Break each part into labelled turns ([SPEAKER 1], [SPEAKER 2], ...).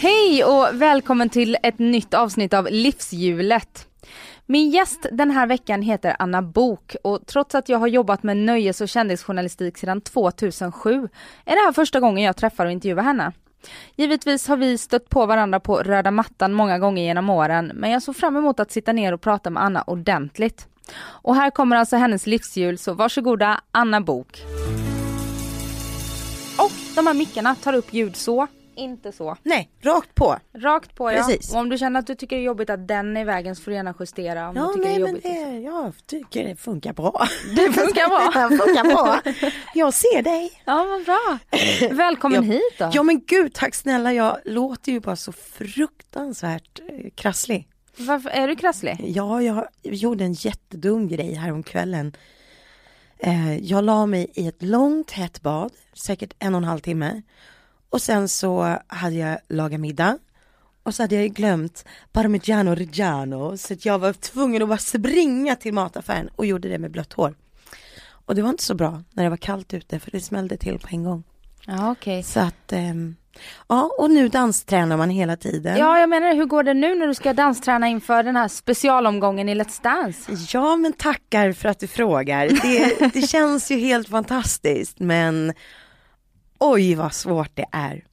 [SPEAKER 1] Hej och välkommen till ett nytt avsnitt av Livshjulet. Min gäst den här veckan heter Anna Bok och trots att jag har jobbat med nöjes och kändisjournalistik sedan 2007 är det här första gången jag träffar och intervjuar henne. Givetvis har vi stött på varandra på röda mattan många gånger genom åren men jag såg fram emot att sitta ner och prata med Anna ordentligt. Och här kommer alltså hennes livshjul så varsågoda Anna Bok. Och de här mickarna tar upp ljud så inte så.
[SPEAKER 2] Nej, rakt på.
[SPEAKER 1] Rakt på
[SPEAKER 2] Precis.
[SPEAKER 1] ja. Och om du känner att du tycker det är jobbigt att den är i vägen så får du gärna justera om
[SPEAKER 2] Ja,
[SPEAKER 1] du tycker
[SPEAKER 2] nej,
[SPEAKER 1] det är
[SPEAKER 2] men
[SPEAKER 1] jobbigt. liksom.
[SPEAKER 2] det, jag tycker det funkar bra.
[SPEAKER 1] Det funkar bra.
[SPEAKER 2] det funkar bra. Jag ser dig.
[SPEAKER 1] Ja vad bra. Välkommen
[SPEAKER 2] Ja.
[SPEAKER 1] hit då.
[SPEAKER 2] Ja men gud, tack snälla. Jag låter ju bara så fruktansvärt eh, krasslig.
[SPEAKER 1] Varför är du krasslig?
[SPEAKER 2] Ja, jag gjorde en jättedum grej häromkvällen. Eh, jag la mig i ett långt hett bad, säkert en och en halv timme. Och sen så hade jag lagat middag. Och så hade jag ju glömt parmigiano reggiano så att jag var tvungen att bara springa till mataffären och gjorde det med blött hår. Och det var inte så bra när det var kallt ute för det smällde till på en gång.
[SPEAKER 1] Ja okej.
[SPEAKER 2] Så att, ehm, ja och nu danstränar man hela tiden.
[SPEAKER 1] Ja jag menar hur går det nu när du ska dansträna inför den här specialomgången i Let's Dance?
[SPEAKER 2] Ja men tackar för att du frågar. Det, det känns ju helt fantastiskt men oj vad svårt det är.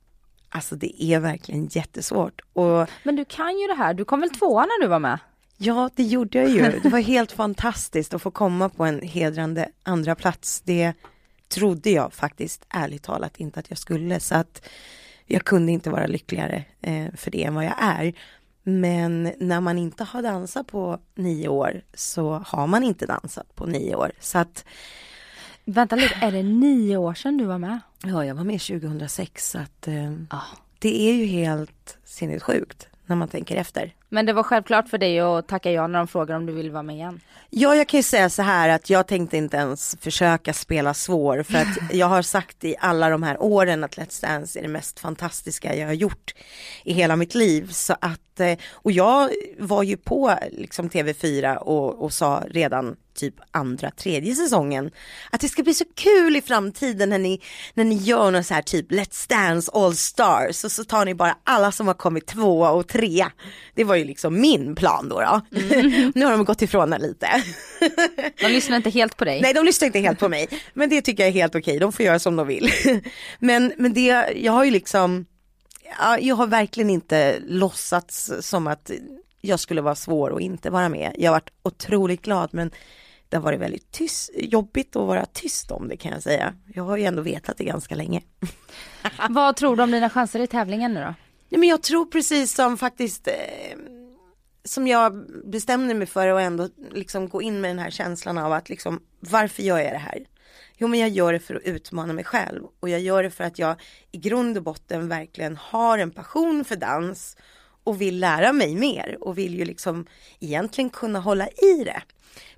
[SPEAKER 2] Alltså det är verkligen jättesvårt och
[SPEAKER 1] Men du kan ju det här, du kom väl tvåa när du var med?
[SPEAKER 2] ja det gjorde jag ju. Det var helt fantastiskt att få komma på en hedrande andra plats. Det trodde jag faktiskt ärligt talat inte att jag skulle så att jag kunde inte vara lyckligare eh, för det än vad jag är. Men när man inte har dansat på nio år så har man inte dansat på nio år. Så att
[SPEAKER 1] Vänta lite, är det nio år sedan du var med?
[SPEAKER 2] Ja, jag var med 2006 så att eh,
[SPEAKER 1] Ja.
[SPEAKER 2] det är ju helt sinnessjukt när man tänker efter.
[SPEAKER 1] Men det var självklart för dig att tacka ja när de frågar om du vill vara med igen?
[SPEAKER 2] Ja, jag kan ju säga så här att jag tänkte inte ens försöka spela svår för att jag har sagt i alla de här åren att Let's Dance är det mest fantastiska jag har gjort i hela mitt liv. Så att, eh, och jag var ju på liksom TV4 och, och sa redan typ andra, tredje säsongen att det ska bli så kul i framtiden när ni, när ni gör någon så här typ Let's Dance All Stars och så tar ni bara alla som har kommit tvåa och trea. Det var ju liksom min plan då. då. nu har de gått ifrån den lite.
[SPEAKER 1] De lyssnar inte helt på dig?
[SPEAKER 2] Nej de lyssnar inte helt på mig. Men det tycker jag är helt okej, de får göra som de vill. men, men det, jag har ju liksom, ja, jag har verkligen inte låtsats som att jag skulle vara svår och inte vara med. Jag har varit otroligt glad men det har varit väldigt tyst, jobbigt att vara tyst om det kan jag säga. Jag har ju ändå vetat det ganska länge.
[SPEAKER 1] Vad tror du om dina chanser i tävlingen nu då?
[SPEAKER 2] Nej, men jag tror precis som faktiskt eh, som jag bestämde mig för att ändå liksom gå in med den här känslan av att liksom varför gör jag det här? Jo men jag gör det för att utmana mig själv och jag gör det för att jag i grund och botten verkligen har en passion för dans och vill lära mig mer och vill ju liksom egentligen kunna hålla i det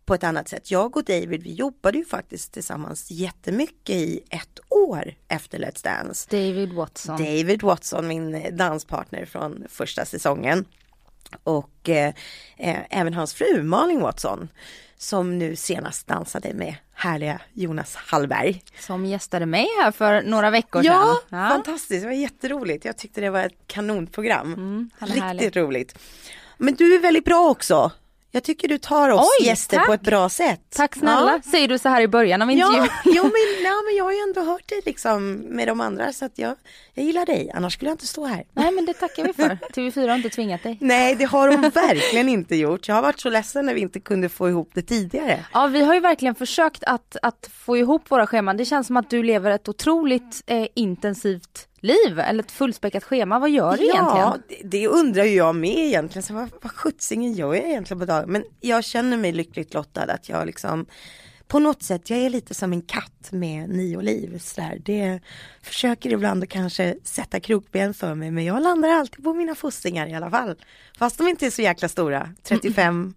[SPEAKER 2] på ett annat sätt. Jag och David vi jobbade ju faktiskt tillsammans jättemycket i ett år efter Let's Dance.
[SPEAKER 1] David Watson.
[SPEAKER 2] David Watson, min danspartner från första säsongen. Och eh, eh, även hans fru Malin Watson. Som nu senast dansade med härliga Jonas Hallberg.
[SPEAKER 1] Som gästade mig här för några veckor
[SPEAKER 2] Ja,
[SPEAKER 1] sedan.
[SPEAKER 2] fantastiskt, det var jätteroligt. Jag tyckte det var ett kanonprogram.
[SPEAKER 1] Mm,
[SPEAKER 2] Riktigt
[SPEAKER 1] härlig.
[SPEAKER 2] roligt. Men du är väldigt bra också. Jag tycker du tar oss
[SPEAKER 1] Oj,
[SPEAKER 2] gäster
[SPEAKER 1] tack.
[SPEAKER 2] på ett bra sätt.
[SPEAKER 1] Tack snälla, säger du så här i början av
[SPEAKER 2] Ja,
[SPEAKER 1] intervjun.
[SPEAKER 2] ja, men, ja, men jag har ju ändå hört dig liksom med de andra så att jag, jag gillar dig, annars skulle jag inte stå här.
[SPEAKER 1] Nej men det tackar vi för. TV4 har inte tvingat dig.
[SPEAKER 2] Nej, det har de verkligen inte gjort. Jag har varit så ledsen när vi inte kunde få ihop det tidigare.
[SPEAKER 1] Ja vi har ju verkligen försökt att, att få ihop våra scheman. Det känns som att du lever ett otroligt eh, intensivt liv eller ett fullspäckat schema. Vad gör du egentligen?
[SPEAKER 2] Ja, det, det undrar ju jag med egentligen. Så vad, vad sjuttsingen gör jag egentligen på dagen? Men jag känner mig lyckligt lottad att jag liksom på något sätt, jag är lite som en katt med nio liv. Så där. Det försöker ibland att kanske sätta krokben för mig men jag landar alltid på mina fossingar i alla fall. Fast de inte är så jäkla stora, 35,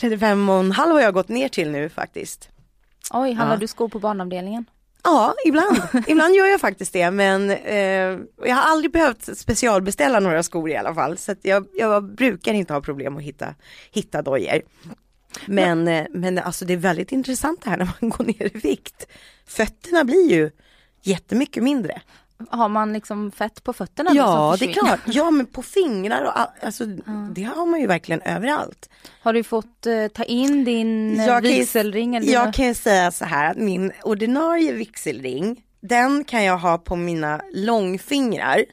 [SPEAKER 2] 35 och en halv har jag gått ner till nu faktiskt.
[SPEAKER 1] Oj, handlar
[SPEAKER 2] Ja.
[SPEAKER 1] du skor på barnavdelningen?
[SPEAKER 2] Ja, ibland. ibland gör jag faktiskt det men eh, jag har aldrig behövt specialbeställa några skor i alla fall. Så jag, jag brukar inte ha problem att hitta, hitta dojor. Men, eh, men alltså det är väldigt intressant det här när man går ner i vikt. Fötterna blir ju jättemycket mindre.
[SPEAKER 1] Har man liksom fett på fötterna? då
[SPEAKER 2] Ja, det är klart. Ja, men på fingrar och all, alltså, det har man ju verkligen överallt.
[SPEAKER 1] Har du fått eh, ta in din eh,
[SPEAKER 2] Jag kan
[SPEAKER 1] vigselring? Eller
[SPEAKER 2] Jag kan ju säga så här att min ordinarie vigselring, den kan jag ha på mina långfingrar.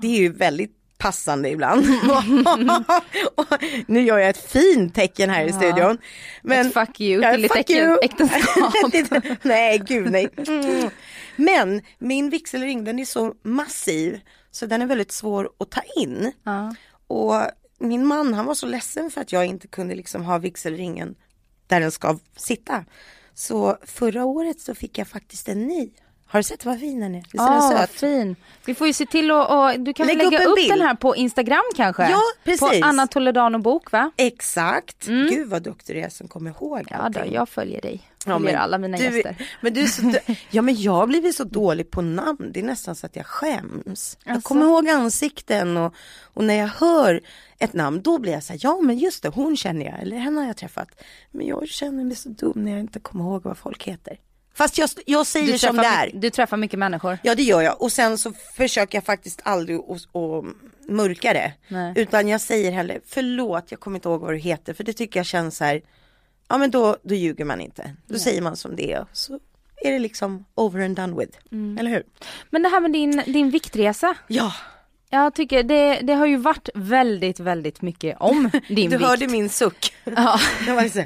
[SPEAKER 2] Det är ju väldigt passande ibland. Nu gör jag ett fint tecken här i studion. Men,
[SPEAKER 1] Ett fuck you
[SPEAKER 2] Ja,
[SPEAKER 1] till ditt äktenskap.
[SPEAKER 2] nej, gud nej. Mm. Men min vigselring den är så massiv så den är väldigt svår att ta in.
[SPEAKER 1] Ja.
[SPEAKER 2] Och min man han var så ledsen för att jag inte kunde liksom ha vigselringen där den ska sitta. Så förra året så fick jag faktiskt en ny. Har du sett vad fin den är? Visst är den
[SPEAKER 1] Ja,
[SPEAKER 2] söt?
[SPEAKER 1] fin. Vi får ju se till att, och, du kan väl
[SPEAKER 2] Lägg upp
[SPEAKER 1] lägga
[SPEAKER 2] en
[SPEAKER 1] upp,
[SPEAKER 2] bild.
[SPEAKER 1] den här på Instagram kanske?
[SPEAKER 2] Ja, precis.
[SPEAKER 1] På Anna Toledano bok va?
[SPEAKER 2] Exakt. Gud vad duktig du är som kommer ihåg
[SPEAKER 1] Mm. Ja då,
[SPEAKER 2] allting.
[SPEAKER 1] jag följer dig.
[SPEAKER 2] Ja,
[SPEAKER 1] Följer
[SPEAKER 2] men
[SPEAKER 1] alla mina
[SPEAKER 2] du,
[SPEAKER 1] gäster.
[SPEAKER 2] Men du är så, dö- ja men jag har blivit så dålig på namn, det är nästan så att jag skäms. Jag
[SPEAKER 1] Alltså?
[SPEAKER 2] kommer ihåg ansikten och, och när jag hör ett namn då blir jag så här, ja men just det, hon känner jag, eller henne har jag träffat. Men jag känner mig så dum när jag inte kommer ihåg vad folk heter. Fast jag, jag säger som det är.
[SPEAKER 1] du träffar mycket människor.
[SPEAKER 2] Ja det gör jag och sen så försöker jag faktiskt aldrig att mörka det.
[SPEAKER 1] Nej.
[SPEAKER 2] Utan jag säger heller förlåt jag kommer inte ihåg vad du heter för det tycker jag känns så här. Ja men då, då ljuger man inte. Då säger man som det är. Så är det liksom over and done with.
[SPEAKER 1] Mm.
[SPEAKER 2] Eller hur?
[SPEAKER 1] Men det här med din, din viktresa.
[SPEAKER 2] Ja,
[SPEAKER 1] Jag tycker det, det har ju varit väldigt, väldigt mycket om din
[SPEAKER 2] du
[SPEAKER 1] vikt.
[SPEAKER 2] hörde min suck.
[SPEAKER 1] Ja.
[SPEAKER 2] Så,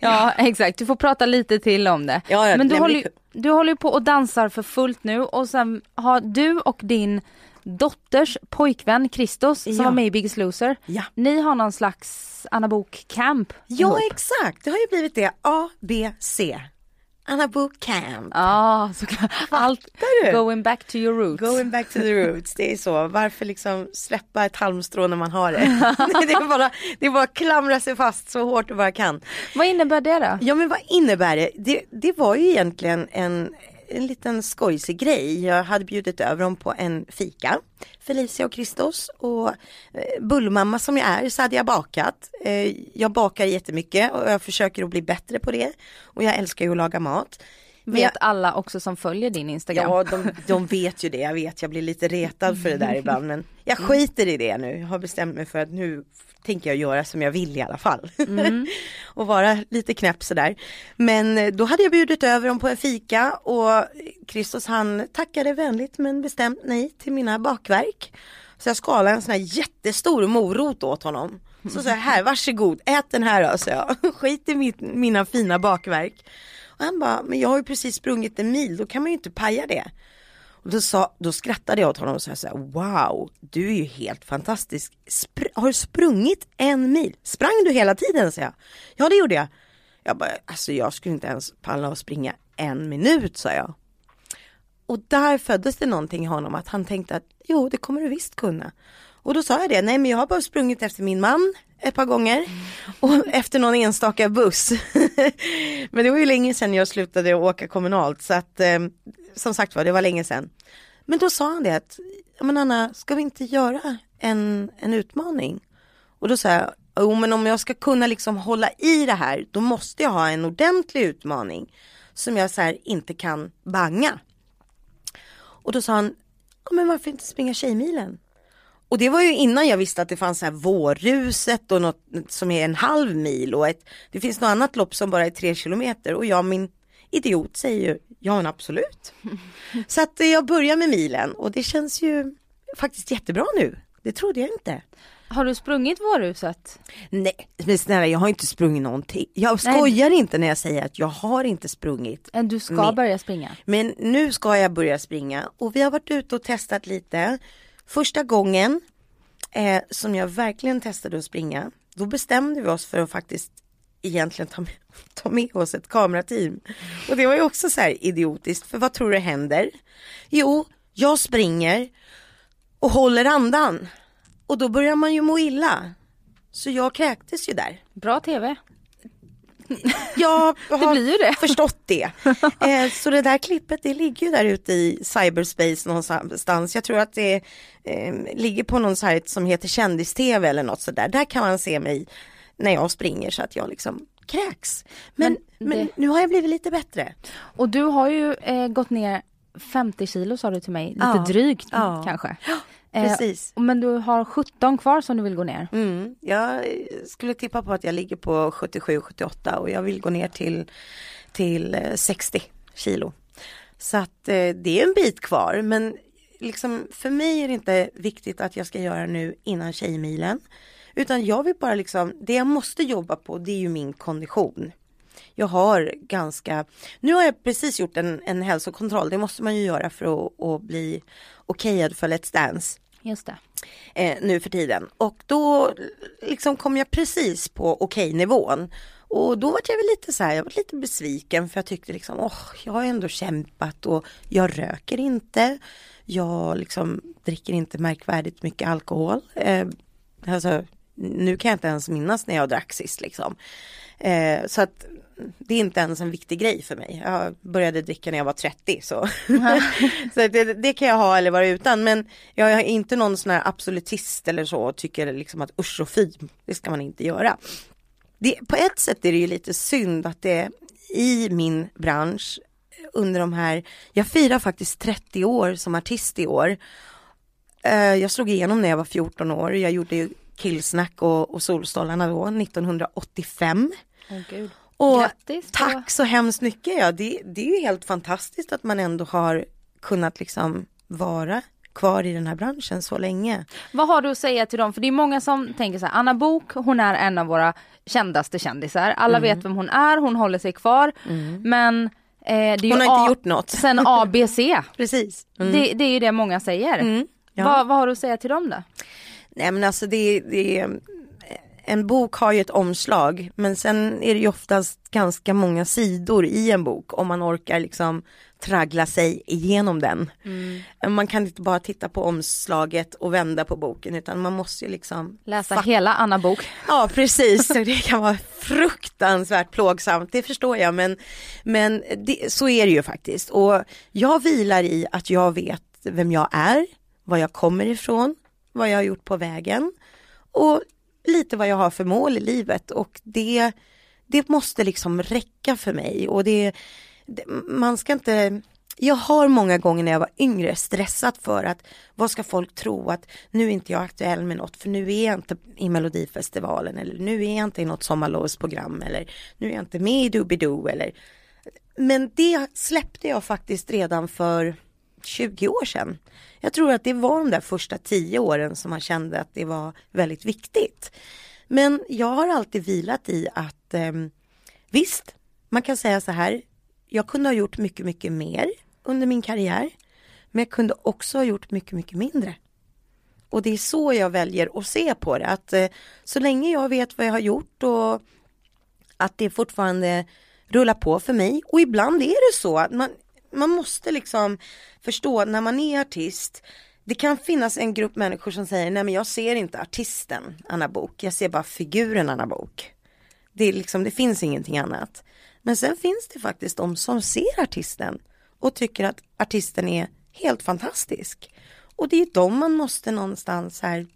[SPEAKER 1] Ja exakt, du får prata lite till om det.
[SPEAKER 2] Ja, ja,
[SPEAKER 1] Men du håller, ju, du håller ju på och dansar för fullt nu och sen har du och din dotters pojkvän Christos som
[SPEAKER 2] Ja.
[SPEAKER 1] var med i Biggest Loser.
[SPEAKER 2] Ja.
[SPEAKER 1] Ni har någon slags Anna Bok camp
[SPEAKER 2] ja
[SPEAKER 1] ihop.
[SPEAKER 2] exakt, det har ju blivit det. A, B, C. Anna Book Camp.
[SPEAKER 1] Ja, såklart. Allt
[SPEAKER 2] du?
[SPEAKER 1] going back to your roots.
[SPEAKER 2] Going back to the roots, det är så. Varför liksom släppa ett halmstrå när man har det? det, är bara, det är bara att klamra sig fast så hårt du bara kan.
[SPEAKER 1] Vad innebär det då?
[SPEAKER 2] Ja men vad innebär det? Det, det var ju egentligen en, en liten skojsig grej. Jag hade bjudit över dem på en fika. Felicia och Kristos och eh, bullmamma som jag är så hade jag bakat. Eh, jag bakar jättemycket och jag försöker att bli bättre på det. Och jag älskar ju att laga mat.
[SPEAKER 1] Vet
[SPEAKER 2] jag,
[SPEAKER 1] alla också som följer din Instagram?
[SPEAKER 2] Ja, de, de vet ju det. Jag vet, jag blir lite retad för det där ibland. Men jag skiter i det nu. Jag har bestämt mig för att nu tänker jag göra som jag vill i alla fall. och vara lite knäpp sådär. Men eh, då hade jag bjudit över dem på en fika och Kristus han tackade vänligt men bestämt nej till mina bakverk. Så jag skalade en sån här jättestor morot åt honom. Så sa jag, här varsågod, ät den här då, så jag. Skit i mitt, mina fina bakverk. Och han bara, men jag har ju precis sprungit en mil, då kan man ju inte paja det. Och då, sa, då skrattade jag åt honom och sa så här, wow, du är ju helt fantastisk. Spr- har du sprungit en mil? Sprang du hela tiden? sa jag. Ja det gjorde jag. Jag bara, alltså jag skulle inte ens palla att springa en minut sa jag. Och där föddes det någonting i honom att han tänkte att jo det kommer du visst kunna. Och då sa jag det, nej men jag har bara sprungit efter min man ett par gånger och efter någon enstaka buss. men det var ju länge sedan jag slutade åka kommunalt så att eh, som sagt var det var länge sedan. Men då sa han det att, "Ja, men Anna ska vi inte göra en, en utmaning? Och då sa jag, jo men om jag ska kunna liksom hålla i det här då måste jag ha en ordentlig utmaning som jag så här inte kan banga. Och då sa han, ja, men varför inte springa Tjejmilen? Och det var ju innan jag visste att det fanns så här vårruset och något som är en halv mil och ett, det finns något annat lopp som bara är tre kilometer och jag min idiot säger ju, ja men absolut. Så att eh, jag börjar med milen och det känns ju faktiskt jättebra nu. Det trodde jag inte.
[SPEAKER 1] Har du sprungit vårhuset?
[SPEAKER 2] Nej, men snälla jag har inte sprungit någonting. Jag
[SPEAKER 1] Nej.
[SPEAKER 2] skojar inte när jag säger att jag har inte sprungit.
[SPEAKER 1] Eh, Du ska
[SPEAKER 2] Nej.
[SPEAKER 1] börja springa.
[SPEAKER 2] Men nu ska jag börja springa och vi har varit ute och testat lite. Första gången eh, som jag verkligen testade att springa, då bestämde vi oss för att faktiskt egentligen ta med, ta med oss ett kamerateam. Och det var ju också så här idiotiskt, för vad tror du händer? Jo, jag springer och håller andan. Och då börjar man ju må illa. Så jag kräktes ju där.
[SPEAKER 1] Bra tv.
[SPEAKER 2] Jag har
[SPEAKER 1] blir ju det.
[SPEAKER 2] förstått det. Eh, så det där klippet det ligger ju där ute i cyberspace någonstans. Jag tror att det eh, ligger på någon sajt som heter kändis-tv eller något sådär. Där kan man se mig när jag springer så att jag liksom kräks. Men,
[SPEAKER 1] Men
[SPEAKER 2] men,
[SPEAKER 1] det-
[SPEAKER 2] nu har jag blivit lite bättre.
[SPEAKER 1] Och du har ju eh, gått ner 50 kilo sa du till mig, lite
[SPEAKER 2] Ja.
[SPEAKER 1] drygt
[SPEAKER 2] Ja.
[SPEAKER 1] kanske.
[SPEAKER 2] Precis.
[SPEAKER 1] Eh, men du har 17 kvar som du vill gå ner.
[SPEAKER 2] Mm, jag skulle tippa på att jag ligger på 77-78 och jag vill gå ner till, till eh, 60 kilo. Så att eh, det är en bit kvar men liksom för mig är det inte viktigt att jag ska göra nu innan Tjejmilen. Utan jag vill bara liksom, det jag måste jobba på det är ju min kondition. Jag har ganska, nu har jag precis gjort en, en hälsokontroll, det måste man ju göra för att, att bli okejad för Let's Dance
[SPEAKER 1] Just det.
[SPEAKER 2] eh, nu för tiden. Och då liksom kom jag precis på okej nivån. Och då var jag väl lite så här, jag var lite besviken för jag tyckte liksom, åh, jag har ändå kämpat och jag röker inte. Jag liksom dricker inte märkvärdigt mycket alkohol. Eh, alltså, nu kan jag inte ens minnas när jag drack sist liksom. Eh, så att det är inte ens en viktig grej för mig. Jag började dricka när jag var 30 så, så det, det kan jag ha eller vara utan. Men jag är inte någon sån här absolutist eller så och tycker liksom att usch och fy, det ska man inte göra. Det, på ett sätt är det ju lite synd att det i min bransch under de här, jag firar faktiskt 30 år som artist i år. Eh, Jag slog igenom när jag var 14 år, jag gjorde Killsnack och, och Solstolarna då 1985.
[SPEAKER 1] Åh gud.
[SPEAKER 2] Och
[SPEAKER 1] Grattis.
[SPEAKER 2] Tack så hemskt mycket. Ja, det, det är ju helt fantastiskt att man ändå har kunnat liksom vara kvar i den här branschen så länge.
[SPEAKER 1] Vad har du att säga till dem? För det är många som tänker så här, Anna Bok hon är en av våra kändaste kändisar. Alla
[SPEAKER 2] Mm.
[SPEAKER 1] vet vem hon är, hon håller sig kvar. Men eh, det är
[SPEAKER 2] Hon har inte gjort något.
[SPEAKER 1] Sen ABC.
[SPEAKER 2] Precis.
[SPEAKER 1] Det, det är ju det många säger.
[SPEAKER 2] Mm. Ja.
[SPEAKER 1] vad, vad har du att säga till dem då?
[SPEAKER 2] Nej men alltså det, det en bok har ju ett omslag men sen är det ju oftast ganska många sidor i en bok om man orkar liksom traggla sig igenom den. Man kan inte bara titta på omslaget och vända på boken utan man måste ju liksom
[SPEAKER 1] Läsa hela Anna Bok.
[SPEAKER 2] Ja precis, det kan vara fruktansvärt plågsamt, det förstår jag men, men det, så är det ju faktiskt. Och jag vilar i att jag vet vem jag är, var jag kommer ifrån, vad jag har gjort på vägen och lite vad jag har för mål i livet. Och det, det måste liksom räcka för mig. Och det, det man ska inte jag har många gånger när jag var yngre stressat för att vad ska folk tro? Att nu är inte jag aktuell med något för nu är jag inte i Melodifestivalen eller nu är jag inte i något sommarlovsprogram eller nu är jag inte med i Doobidoo eller. Men det släppte jag faktiskt redan för 20 år sedan. Jag tror att det var de där första 10 åren som man kände att det var väldigt viktigt. Men jag har alltid vilat i att eh, visst, man kan säga så här, jag kunde ha gjort mycket, mycket mer under min karriär. Men jag kunde också ha gjort mycket, mycket mindre. Och det är så jag väljer att se på det, att eh, så länge jag vet vad jag har gjort och att det fortfarande rullar på för mig. Och ibland är det så att man, man måste liksom förstå när man är artist, det kan finnas en grupp människor som säger, nej men jag ser inte artisten Anna Bok, jag ser bara figuren Anna Bok. Det, är liksom, det finns ingenting annat. Men sen finns det faktiskt de som ser artisten och tycker att artisten är helt fantastisk. Och det är de man måste någonstans här,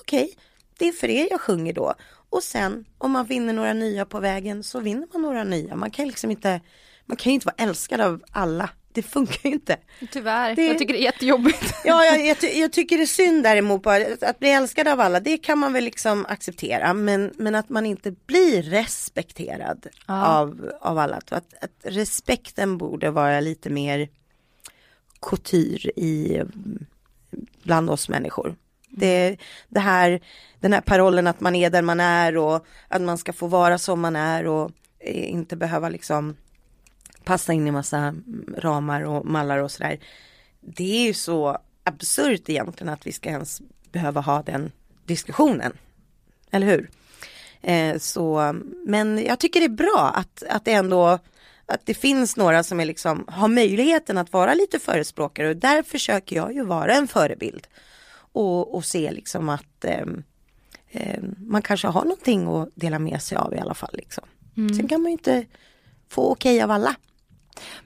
[SPEAKER 2] okej, det är för er jag sjunger då. Och sen om man vinner några nya på vägen så vinner man några nya. Man kan liksom inte, man kan ju inte vara älskad av alla. Det funkar ju inte.
[SPEAKER 1] Tyvärr,
[SPEAKER 2] Det-
[SPEAKER 1] jag tycker det är jättejobbigt.
[SPEAKER 2] Ja, jag, jag, ty- jag tycker det är synd däremot bara att, att bli älskad av alla, det kan man väl liksom acceptera. Men, men att man inte blir respekterad
[SPEAKER 1] Ja.
[SPEAKER 2] av, av alla. Att, att respekten borde vara lite mer couture i bland oss människor. Det, det här, den här parollen att man är där man är och att man ska få vara som man är och eh, inte behöva liksom passa in i massa ramar och mallar och sådär. Det är ju så absurt egentligen att vi ska ens behöva ha den diskussionen. Eller hur? Eh, så, men jag tycker det är bra att, att det ändå att det finns några som är liksom, har möjligheten att vara lite förespråkare och där försöker jag ju vara en förebild. Och, och se liksom att eh, eh, man kanske har någonting att dela med sig av i alla fall. Liksom. Mm. Sen kan man ju inte få okej okay av alla.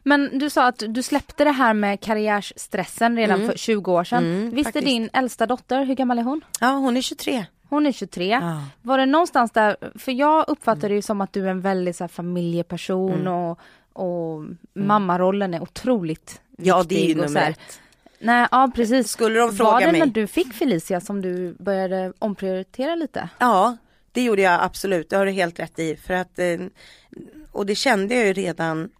[SPEAKER 1] Men du sa att du släppte det här med karriärsstressen redan mm. för 20 år sedan. Mm, Visst är din äldsta dotter, hur gammal är hon?
[SPEAKER 2] Ja hon är 23.
[SPEAKER 1] Hon är 23. Ja. Var det någonstans där, för jag uppfattar det ju som att du är en väldigt så här, familjeperson mm. och, och mm. mammarollen är otroligt viktig.
[SPEAKER 2] Ja det är ju nummer ett.
[SPEAKER 1] Nej, ja precis.
[SPEAKER 2] Skulle de fråga mig.
[SPEAKER 1] Var det
[SPEAKER 2] mig?
[SPEAKER 1] när du fick Felicia som du började omprioritera lite?
[SPEAKER 2] Ja, det gjorde jag absolut. Det har du helt rätt i. För att, eh, och det kände jag ju redan.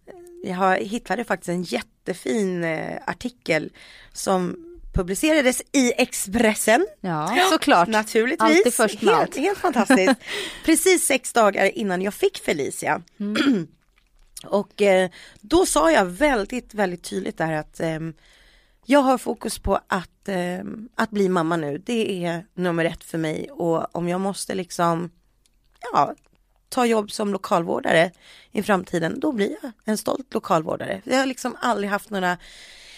[SPEAKER 2] Jag hittade faktiskt en jättefin eh, artikel som publicerades i Expressen.
[SPEAKER 1] Ja, såklart.
[SPEAKER 2] Naturligtvis.
[SPEAKER 1] Alltid först
[SPEAKER 2] med helt, allt. helt fantastiskt. Precis sex dagar innan jag fick Felicia. Mm. och eh, då sa jag väldigt, väldigt tydligt där att eh, jag har fokus på att, eh, att bli mamma nu. Det är nummer ett för mig och om jag måste liksom ja, ta jobb som lokalvårdare i framtiden, då blir jag en stolt lokalvårdare. Jag har liksom aldrig haft några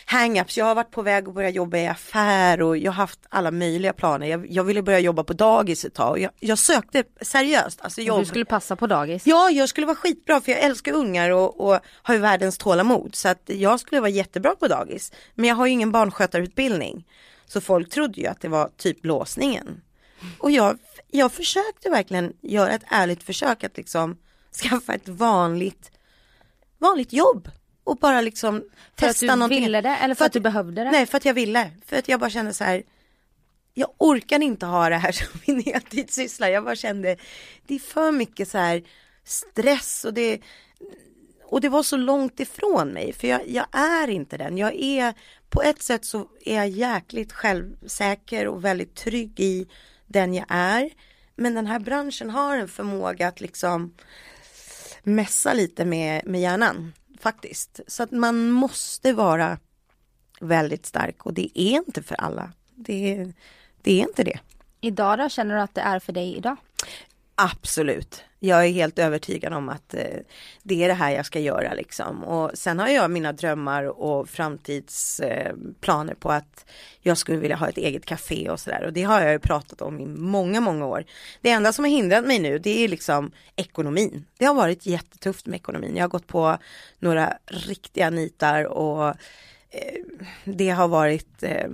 [SPEAKER 2] hang-ups. Jag har varit på väg att börja jobba i affär och jag har haft alla möjliga planer. Jag, jag ville börja jobba på dagis ett tag. Jag, jag sökte seriöst. Alltså jobb.
[SPEAKER 1] Du skulle passa på dagis?
[SPEAKER 2] Ja, jag skulle vara skitbra för jag älskar ungar och, och har ju världens tålamod. Så att jag skulle vara jättebra på dagis. Men jag har ju ingen barnskötarutbildning. Så folk trodde ju att det var typ låsningen. Och jag, jag försökte verkligen göra ett ärligt försök att liksom skaffa ett vanligt, vanligt jobb och bara liksom
[SPEAKER 1] för
[SPEAKER 2] testa
[SPEAKER 1] någonting. För att du ville det eller för, för att, att, du behövde det?
[SPEAKER 2] Nej för att jag ville. För att jag bara kände så här. Jag orkar inte ha det här som min heltidssyssla. Jag bara kände det är för mycket så här stress och det och det var så långt ifrån mig för jag, jag är inte den. Jag är på ett sätt så är jag jäkligt självsäker och väldigt trygg i den jag är. Men den här branschen har en förmåga att liksom mässa lite med, med hjärnan faktiskt. Så att man måste vara väldigt stark och det är inte för alla. Det, det är inte det.
[SPEAKER 1] Idag då, känner du att det är för dig idag?
[SPEAKER 2] Absolut. Jag är helt övertygad om att eh, det är det här jag ska göra liksom. Och sen har jag mina drömmar och framtidsplaner eh, på att jag skulle vilja ha ett eget café och sådär. Och det har jag ju pratat om i många, många år. Det enda som har hindrat mig nu det är liksom ekonomin. Det har varit jättetufft med ekonomin. Jag har gått på några riktiga nitar och eh, det har varit eh,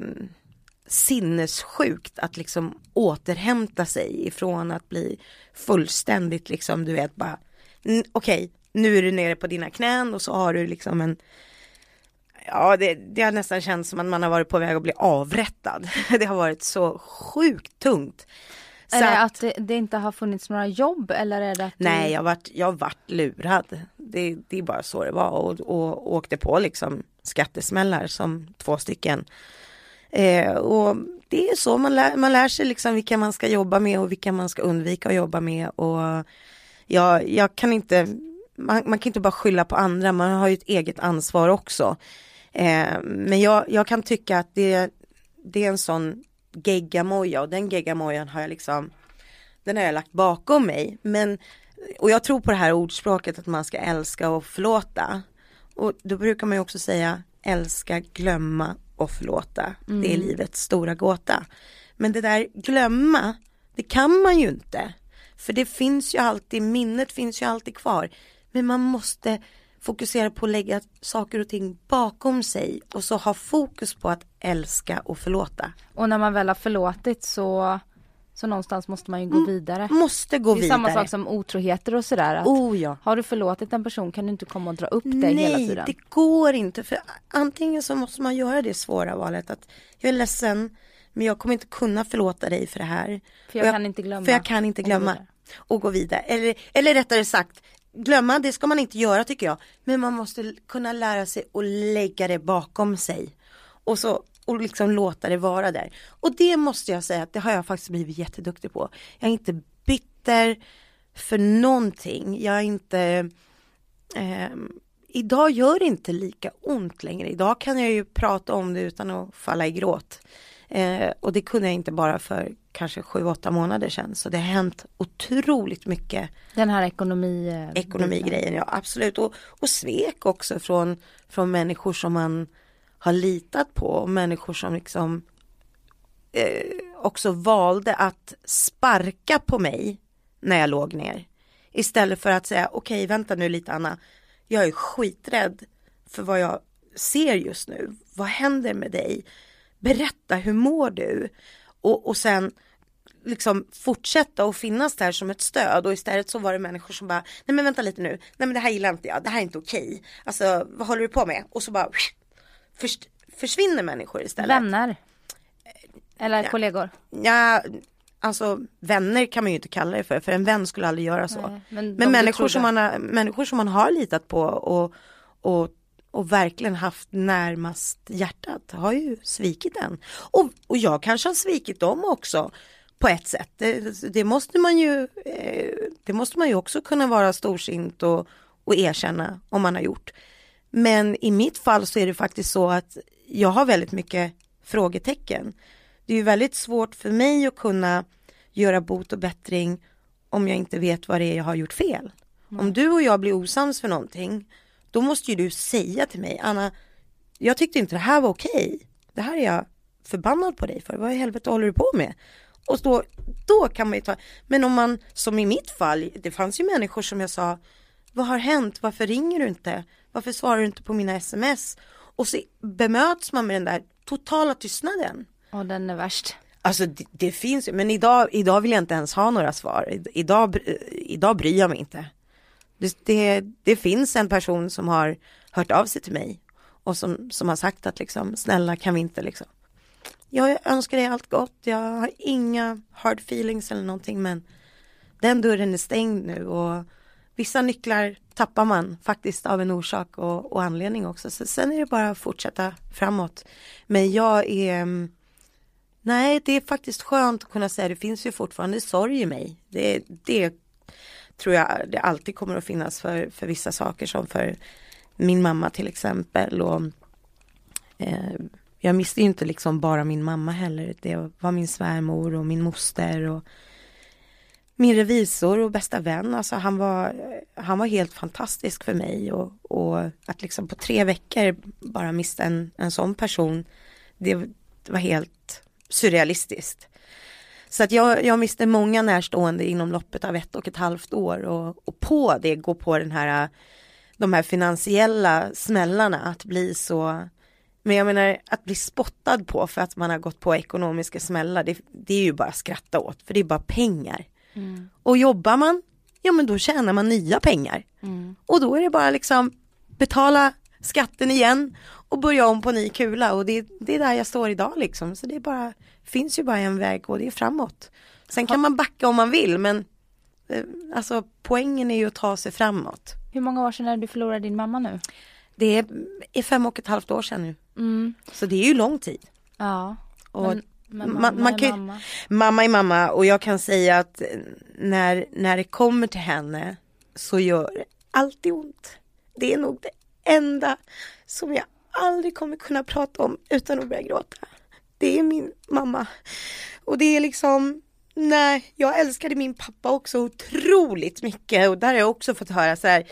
[SPEAKER 2] sinnessjukt att liksom återhämta sig ifrån att bli fullständigt liksom du vet bara okej okay, nu är du nere på dina knän och så har du liksom en Ja det, det har nästan känts som att man har varit på väg att bli avrättad. Det har varit så sjukt tungt.
[SPEAKER 1] Så är det att, att det, det, inte har funnits några jobb eller är det att
[SPEAKER 2] Nej du... jag har varit, jag varit lurad. Det, det är bara så det var och, och, och åkte på liksom skattesmällar som två stycken. Eh, och det är så man lär, man lär sig liksom vilka man ska jobba med och vilka man ska undvika att jobba med. Och jag, jag kan inte, man, man kan inte bara skylla på andra, man har ju ett eget ansvar också. Eh, men jag, jag kan tycka att det, det är en sån geggamoja och den geggamojan har jag liksom, den har jag lagt bakom mig. Men, och jag tror på det här ordspråket att man ska älska och förlåta. Och då brukar man ju också säga älska, glömma och förlåta. Mm. Det är mm. livets stora gåta. Men det där glömma, det kan man ju inte. För det finns ju alltid, minnet finns ju alltid kvar. Men man måste fokusera på att lägga saker och ting bakom sig och så ha fokus på att älska och förlåta.
[SPEAKER 1] Och när man väl har förlåtit så så någonstans måste man ju gå mm, vidare.
[SPEAKER 2] Måste gå vidare.
[SPEAKER 1] Det är vidare. samma sak som otroheter och sådär. Att
[SPEAKER 2] oh, ja.
[SPEAKER 1] Har du förlåtit en person kan du inte komma och dra upp
[SPEAKER 2] dig
[SPEAKER 1] hela tiden.
[SPEAKER 2] Nej, det går inte. För antingen så måste man göra det svåra valet att jag är ledsen men jag kommer inte kunna förlåta dig för det här.
[SPEAKER 1] För jag, jag kan inte glömma.
[SPEAKER 2] För jag kan inte glömma. Och, och gå vidare. Eller, eller rättare sagt, glömma det ska man inte göra tycker jag. Men man måste kunna lära sig att lägga det bakom sig. Och så och liksom låta det vara där. Och det måste jag säga att det har jag faktiskt blivit jätteduktig på. Jag är inte bitter för någonting. Jag är inte eh, Idag gör det inte lika ont längre. Idag kan jag ju prata om det utan att falla i gråt. Eh, och det kunde jag inte bara för kanske sju, åtta månader sedan. Så det har hänt otroligt mycket.
[SPEAKER 1] Den här ekonomi...
[SPEAKER 2] Eh, Ekonomigrejen, ja absolut. Och, och svek också från, från människor som man har litat på. Och människor som liksom eh, också valde att sparka på mig när jag låg ner. Istället för att säga okej okay, vänta nu lite Anna. Jag är skiträdd för vad jag ser just nu. Vad händer med dig? Berätta, hur mår du? Och, och sen liksom fortsätta och finnas där som ett stöd och istället så var det människor som bara, nej men vänta lite nu, nej men det här gillar inte jag, det här är inte okej, alltså vad håller du på med? Och så bara förs försvinner människor istället.
[SPEAKER 1] Vänner? Eller
[SPEAKER 2] ja.
[SPEAKER 1] kollegor?
[SPEAKER 2] Ja, alltså vänner kan man ju inte kalla det för, för en vän skulle aldrig göra så. Nej, men, men människor, som man har, människor som man har litat på och, och och verkligen haft närmast hjärtat har ju svikit en. Och, och jag kanske har svikit dem också på ett sätt. Det, det, måste man ju, eh, det måste man ju också kunna vara storsint och, och erkänna om man har gjort. Men i mitt fall så är det faktiskt så att jag har väldigt mycket frågetecken. Det är ju väldigt svårt för mig att kunna göra bot och bättring om jag inte vet vad det är jag har gjort fel. Mm. Om du och jag blir osams för någonting då måste ju du säga till mig, Anna, jag tyckte inte det här var okej. Det här är jag förbannad på dig för. Vad i helvete håller du på med? Och då, då kan man ju ta, men om man, som i mitt fall, det fanns ju människor som jag sa, vad har hänt? Varför ringer du inte? Varför svarar du inte på mina sms? Och så bemöts man med den där totala tystnaden.
[SPEAKER 1] Och den är värst.
[SPEAKER 2] Alltså det, det finns ju, men idag, idag vill jag inte ens ha några svar. Idag, idag bryr jag mig inte. Det, det, det, finns en person som har hört av sig till mig och som, som har sagt att liksom, snälla kan vi inte liksom. Jag önskar dig allt gott, jag har inga hard feelings eller någonting men den dörren är stängd nu och vissa nycklar tappar man faktiskt av en orsak och, och anledning också. Så sen är det bara att fortsätta framåt. Men jag är mm, Nej, det är faktiskt skönt att kunna säga det finns ju fortfarande sorg i mig. Det, det tror jag det alltid kommer att finnas för, för vissa saker som för min mamma till exempel. Och, eh, jag miste inte liksom bara min mamma heller. Det var min svärmor och min moster och min revisor och bästa vän. Alltså han var, han var helt fantastisk för mig och, och att liksom på tre veckor bara mista en, en sån person. Det, var helt surrealistiskt. Så att jag, jag miste många närstående inom loppet av ett och ett halvt år och, och på det gå på den här, de här finansiella smällarna att bli så men jag menar att bli spottad på för att man har gått på ekonomiska smällar, det, det är ju bara skratta åt, för det är bara pengar. Mm. Och jobbar man, ja men då tjänar man nya pengar. Mm. Och då är det bara liksom betala skatten igen och börja om på ny kula och det, det är där jag står idag liksom. Så det är bara, finns ju bara en väg och det är framåt. Sen kan man backa om man vill men eh, alltså poängen är ju att ta sig framåt.
[SPEAKER 1] Hur många år sedan är du förlorade din mamma nu?
[SPEAKER 2] Det är, är fem och ett halvt år sedan nu. Mm. Så det är ju lång tid.
[SPEAKER 1] Ja.
[SPEAKER 2] Och men, men mamma, man, man kan, är mamma. mamma är mamma och jag kan säga att när, när det kommer till henne så gör det alltid ont. Det är nog det enda som jag aldrig kommer kunna prata om utan att börja gråta. Det är min mamma. Och det är liksom, nej, jag älskade min pappa också otroligt mycket och där har jag också fått höra så här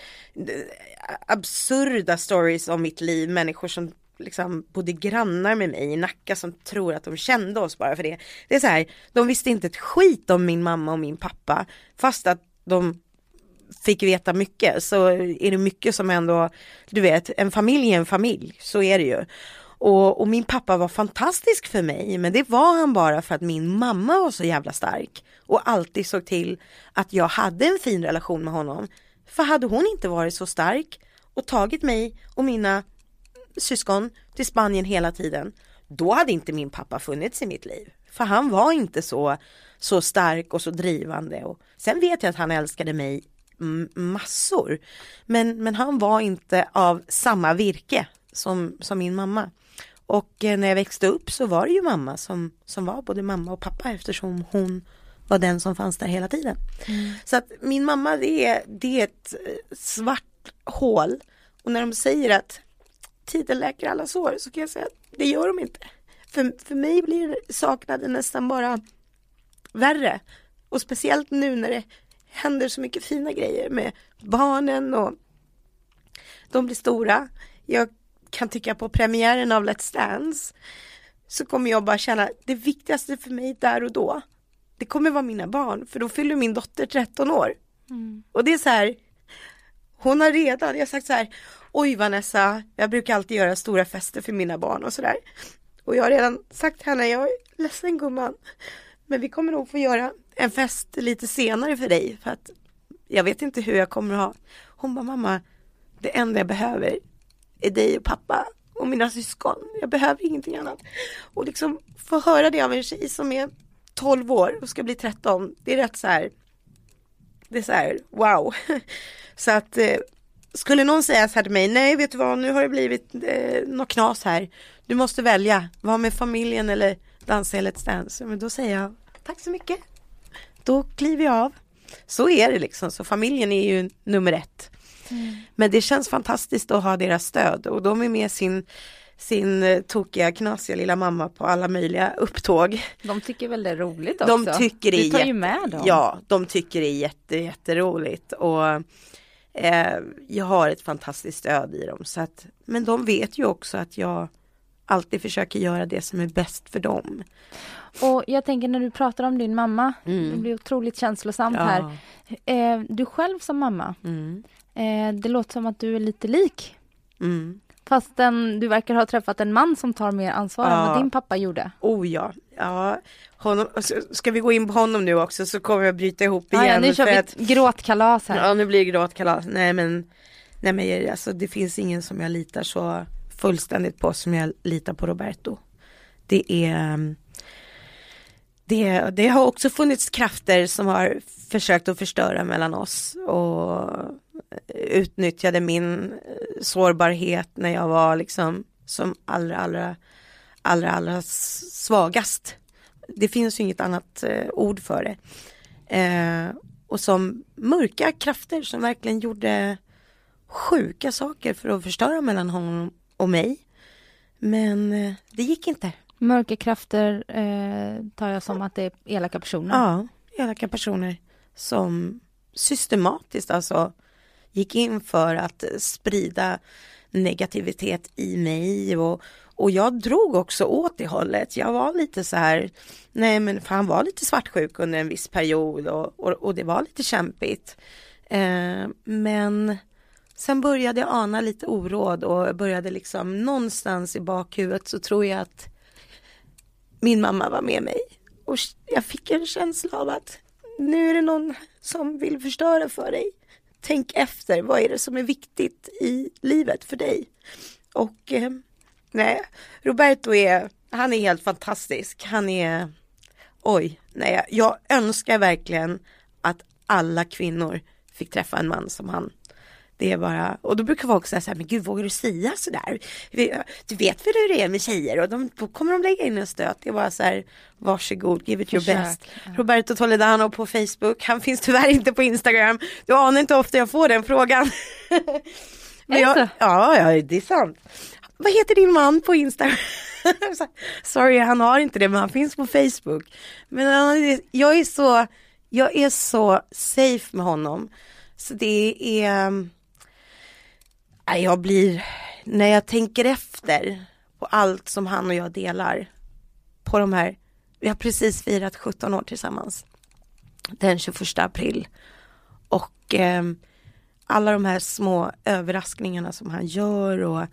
[SPEAKER 2] absurda stories om mitt liv, människor som liksom bodde grannar med mig i Nacka som tror att de kände oss bara för det. Det är så här, de visste inte ett skit om min mamma och min pappa fast att de fick veta mycket så är det mycket som ändå, du vet, en familj är en familj, så är det ju. Och, och, min pappa var fantastisk för mig, men det var han bara för att min mamma var så jävla stark och alltid såg till att jag hade en fin relation med honom. För hade hon inte varit så stark och tagit mig och mina syskon till Spanien hela tiden, då hade inte min pappa funnits i mitt liv. För han var inte så, så stark och så drivande. Och sen vet jag att han älskade mig massor. Men, men han var inte av samma virke som, som min mamma. Och eh, när jag växte upp så var det ju mamma som, som var både mamma och pappa eftersom hon var den som fanns där hela tiden. Mm. Så att min mamma det är, det är ett eh, svart hål. Och när de säger att tiden läker alla sår så kan jag säga att det gör de inte. för, för mig blir saknaden nästan bara värre. Och speciellt nu när det händer så mycket fina grejer med barnen och de blir stora. Jag kan tycka på premiären av Let's Dance så kommer jag bara känna det viktigaste för mig där och då det kommer vara mina barn för då fyller min dotter 13 år. Mm. Och det är så här hon har redan, jag har sagt så här oj Vanessa, jag brukar alltid göra stora fester för mina barn och sådär. Och jag har redan sagt till henne, jag är ledsen gumman, men vi kommer nog få göra en fest lite senare för dig för att jag vet inte hur jag kommer att ha. Hon bara mamma, det enda jag behöver är dig och pappa och mina syskon. Jag behöver ingenting annat. Och liksom få höra det av en tjej som är 12 år och ska bli 13. Det är rätt så här. Det är så här, wow. Så att eh, skulle någon säga så här till mig, nej vet du vad, nu har det blivit eh, något knas här. Du måste välja, vara med familjen eller dansa i Let's Dance. Men då säger jag, tack så mycket. Då kliver jag av. Så är det liksom, så familjen är ju nummer ett. Mm. Men det känns fantastiskt att ha deras stöd och de är med sin sin eh, tokiga knasiga lilla mamma på alla möjliga upptåg.
[SPEAKER 1] De tycker väl det är roligt också?
[SPEAKER 2] De tycker det är
[SPEAKER 1] du tar ju med dem.
[SPEAKER 2] Ja, de tycker det är jätte, jätteroligt och eh, jag har ett fantastiskt stöd i dem så att, men de vet ju också att jag alltid försöker göra det som är bäst för dem.
[SPEAKER 1] Och jag tänker när du pratar om din mamma, mm. det blir otroligt känslosamt ja. här. Eh, du själv som mamma, mm. eh, det låter som att du är lite lik. Mm. Fastän du verkar ha träffat en man som tar mer ansvar ja. än vad din pappa gjorde.
[SPEAKER 2] Oh ja, ja. Honom, ska vi gå in på honom nu också så kommer jag bryta ihop igen. Ja,
[SPEAKER 1] nu kör vi ett gråtkalas här.
[SPEAKER 2] Ja, nu blir det gråtkalas. Nej men, nej men alltså, det finns ingen som jag litar så fullständigt på som jag litar på Roberto. Det är det, det har också funnits krafter som har försökt att förstöra mellan oss och utnyttjade min eh, sårbarhet när jag var liksom som allra, allra, allra, allra svagast. Det finns ju inget annat eh, ord för det. Eh, och som mörka krafter som verkligen gjorde sjuka saker för att förstöra mellan honom och mig. Men eh, det gick inte.
[SPEAKER 1] Mörka krafter eh, tar jag som att det är elaka personer.
[SPEAKER 2] Ja, elaka personer som systematiskt alltså gick in för att sprida negativitet i mig och, och jag drog också åt det hållet. Jag var lite så här, nej men för han var lite svartsjuk under en viss period och, och, och det var lite kämpigt. Eh, men sen började jag ana lite oråd och började liksom någonstans i bakhuvudet så tror jag att min mamma var med mig. Och jag fick en känsla av att nu är det någon som vill förstöra för dig tänk efter, vad är det som är viktigt i livet för dig? Och eh, nej, Roberto är, han är helt fantastisk. Han är, oj, nej, jag önskar verkligen att alla kvinnor fick träffa en man som han. Det är bara, och då brukar folk säga så här, men gud vågar du säga sådär? Du vet väl hur det är med tjejer och de, då kommer de lägga in en stöt. Det är bara så här, varsågod, give it your Försök. best. Ja. Roberto Toledano på Facebook, han finns tyvärr inte på Instagram. Du anar inte ofta jag får den frågan. men jag, ja, ja, det är sant. Vad heter din man på Instagram? Sorry, han har inte det, men han finns på Facebook. Men jag är så, jag är så safe med honom. Så det är eh, jag blir, när jag tänker efter på allt som han och jag delar på de här, vi har precis firat 17 år tillsammans den 21 april och eh, alla de här små överraskningarna som han gör och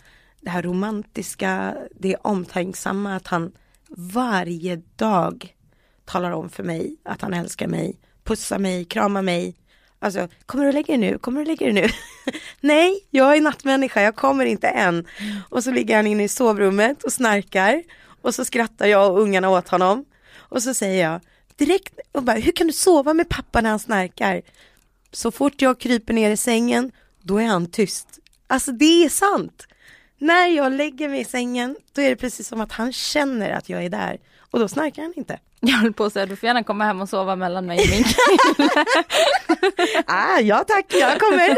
[SPEAKER 2] det här romantiska, det omtänksamma att han varje dag talar om för mig att han älskar mig, pussar mig, kramar mig, Alltså, kommer du lägga dig nu? Kommer du lägga dig nu? Nej, jag är nattmänniska, jag kommer inte än. Och så ligger han inne i sovrummet och snarkar. Och så skrattar jag och ungarna åt honom. Och så säger jag direkt, och bara, hur kan du sova med pappa när han snarkar? Så fort jag kryper ner i sängen, då är han tyst. Alltså det är sant. När jag lägger mig i sängen, då är det precis som att han känner att jag är där. Och då snarkar han inte.
[SPEAKER 1] Jag höll på att säga, du får gärna komma hem och sova mellan mig och min kille.
[SPEAKER 2] ah, ja tack, jag kommer.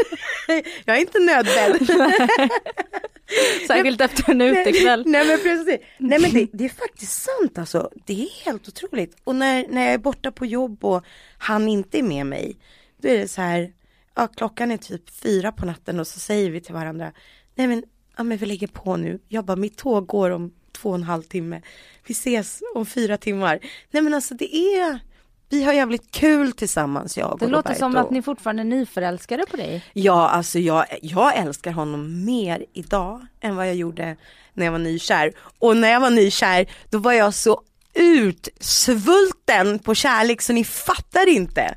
[SPEAKER 2] jag är inte nödbedd.
[SPEAKER 1] Särskilt efter en utekväll.
[SPEAKER 2] Nej men precis. Nej men det, det, är faktiskt sant alltså. Det är helt otroligt. Och när, när jag är borta på jobb och han inte är med mig. Då är det så här. Ja klockan är typ fyra på natten och så säger vi till varandra. Nej men, ja, men vi lägger på nu. Jag bara mitt tåg går om två och en halv timme. Vi ses om fyra timmar. Nej men alltså det är vi har jävligt kul tillsammans jag och
[SPEAKER 1] Det låter
[SPEAKER 2] Roberto.
[SPEAKER 1] som att ni fortfarande är nyförälskade på dig.
[SPEAKER 2] Ja, alltså jag, jag älskar honom mer idag än vad jag gjorde när jag var nykär. Och när jag var nykär, då var jag så utsvulten på kärlek så ni fattar inte.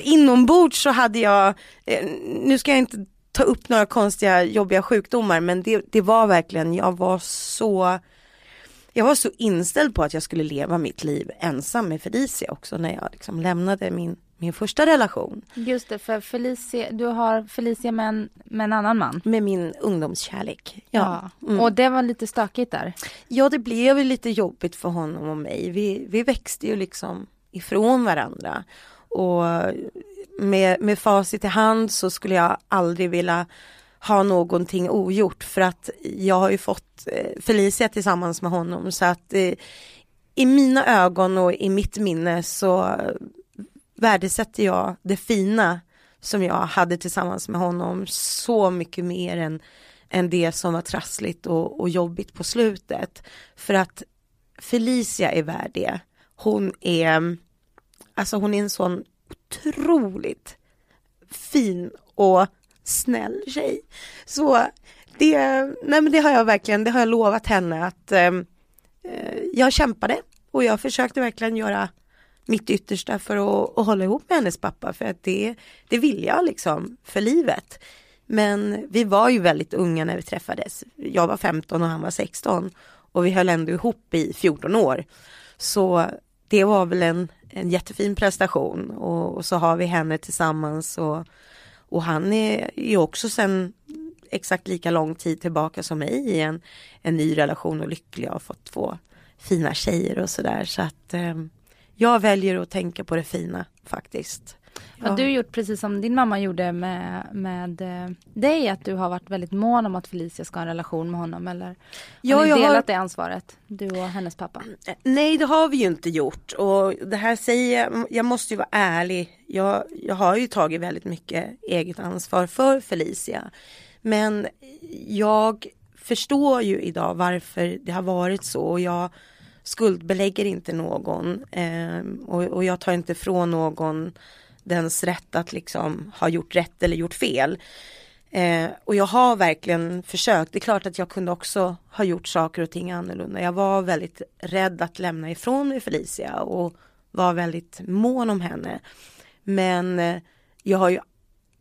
[SPEAKER 2] Inombords så hade jag, eh, nu ska jag inte ta upp några konstiga jobbiga sjukdomar men det, det var verkligen, jag var så jag var så inställd på att jag skulle leva mitt liv ensam med Felicia också när jag liksom lämnade min, min första relation.
[SPEAKER 1] Just det, för Felicia, du har Felicia med en, med en annan man.
[SPEAKER 2] Med min ungdomskärlek. Ja.
[SPEAKER 1] Mm. Och det var lite stökigt där.
[SPEAKER 2] Ja det blev ju lite jobbigt för honom och mig. Vi, vi växte ju liksom ifrån varandra. Och med, med facit i hand så skulle jag aldrig vilja ha någonting ogjort för att jag har ju fått eh, Felicia tillsammans med honom så att eh, i mina ögon och i mitt minne så värdesätter jag det fina som jag hade tillsammans med honom så mycket mer än, än det som var trassligt och, och jobbigt på slutet. För att Felicia är värd det. Hon är, alltså hon är en sån otroligt fin och snäll tjej. Så det, nej men det har jag verkligen, det har jag lovat henne att ehm, eh, jag kämpade och jag försökte verkligen göra mitt yttersta för att, att hålla ihop med hennes pappa för att det, det vill jag liksom för livet. Men vi var ju väldigt unga när vi träffades. Jag var 15 och han var 16 och vi höll ändå ihop i 14 år. Så det var väl en, en jättefin prestation och, och så har vi henne tillsammans och och han är ju också sen exakt lika lång tid tillbaka som mig i en, en ny relation och lycklig och har fått två fina tjejer och sådär. Så att eh, jag väljer att tänka på det fina faktiskt.
[SPEAKER 1] Ja. Har du gjort precis som din mamma gjorde med, med eh, dig, att du har varit väldigt mån om att Felicia ska ha en relation med honom eller ja, har ni delat har... det ansvaret, du och hennes pappa?
[SPEAKER 2] Nej det har vi ju inte gjort och det här säger jag, jag måste ju vara ärlig, jag, jag har ju tagit väldigt mycket eget ansvar för Felicia. Men jag förstår ju idag varför det har varit så och jag skuldbelägger inte någon eh, och, och jag tar inte från någon dens rätt att liksom ha gjort rätt eller gjort fel. Eh, och jag har verkligen försökt. Det är klart att jag kunde också ha gjort saker och ting annorlunda. Jag var väldigt rädd att lämna ifrån mig Felicia och var väldigt mån om henne. Men eh, jag har ju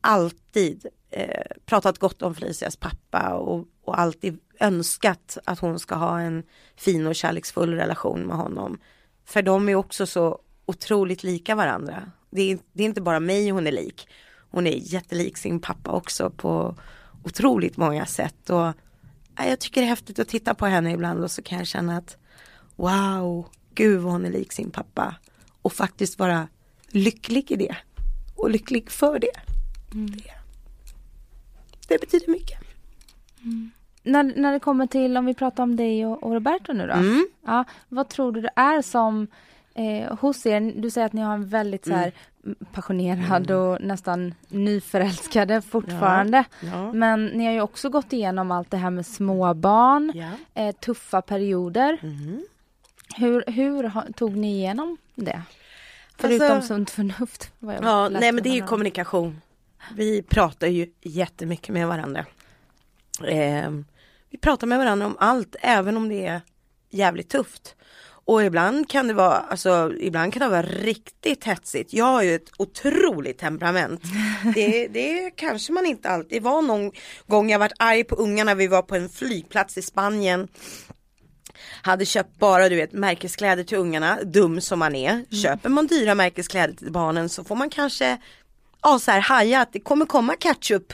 [SPEAKER 2] alltid eh, pratat gott om Felicias pappa och, och alltid önskat att hon ska ha en fin och kärleksfull relation med honom. För de är också så otroligt lika varandra det är, det är inte bara mig hon är lik. Hon är jättelik sin pappa också på otroligt många sätt. Och jag tycker det är häftigt att titta på henne ibland och så kan jag känna att wow, gud vad hon är lik sin pappa. Och faktiskt vara lycklig i det. Och lycklig för det. Mm. det. det. betyder mycket.
[SPEAKER 1] Mm. När, när det kommer till, om vi pratar om dig och, och Roberto nu då. Mm. Ja, vad tror du det är som eh, hos er, du säger att ni har en väldigt så här, mm. passionerad mm. och nästan nyförälskade fortfarande. Ja, ja. Men ni har ju också gått igenom allt det här med småbarn, ja. eh, tuffa perioder. Mm. Hur, hur tog ni igenom det? Förutom alltså, sunt förnuft.
[SPEAKER 2] ja, nej men det är ju kommunikation. Vi pratar ju jättemycket med varandra. Eh, vi pratar med varandra om allt, även om det är jävligt tufft. Och ibland kan det vara, alltså ibland kan det vara riktigt hetsigt. Jag har ju ett otroligt temperament. Det, det kanske man inte alltid, det var någon gång jag varit arg på ungarna, vi var på en flygplats i Spanien. Hade köpt bara du vet märkeskläder till ungarna, dum som man är. Mm. Köper man dyra märkeskläder till barnen så får man kanske, ja så här haja att det kommer komma ketchup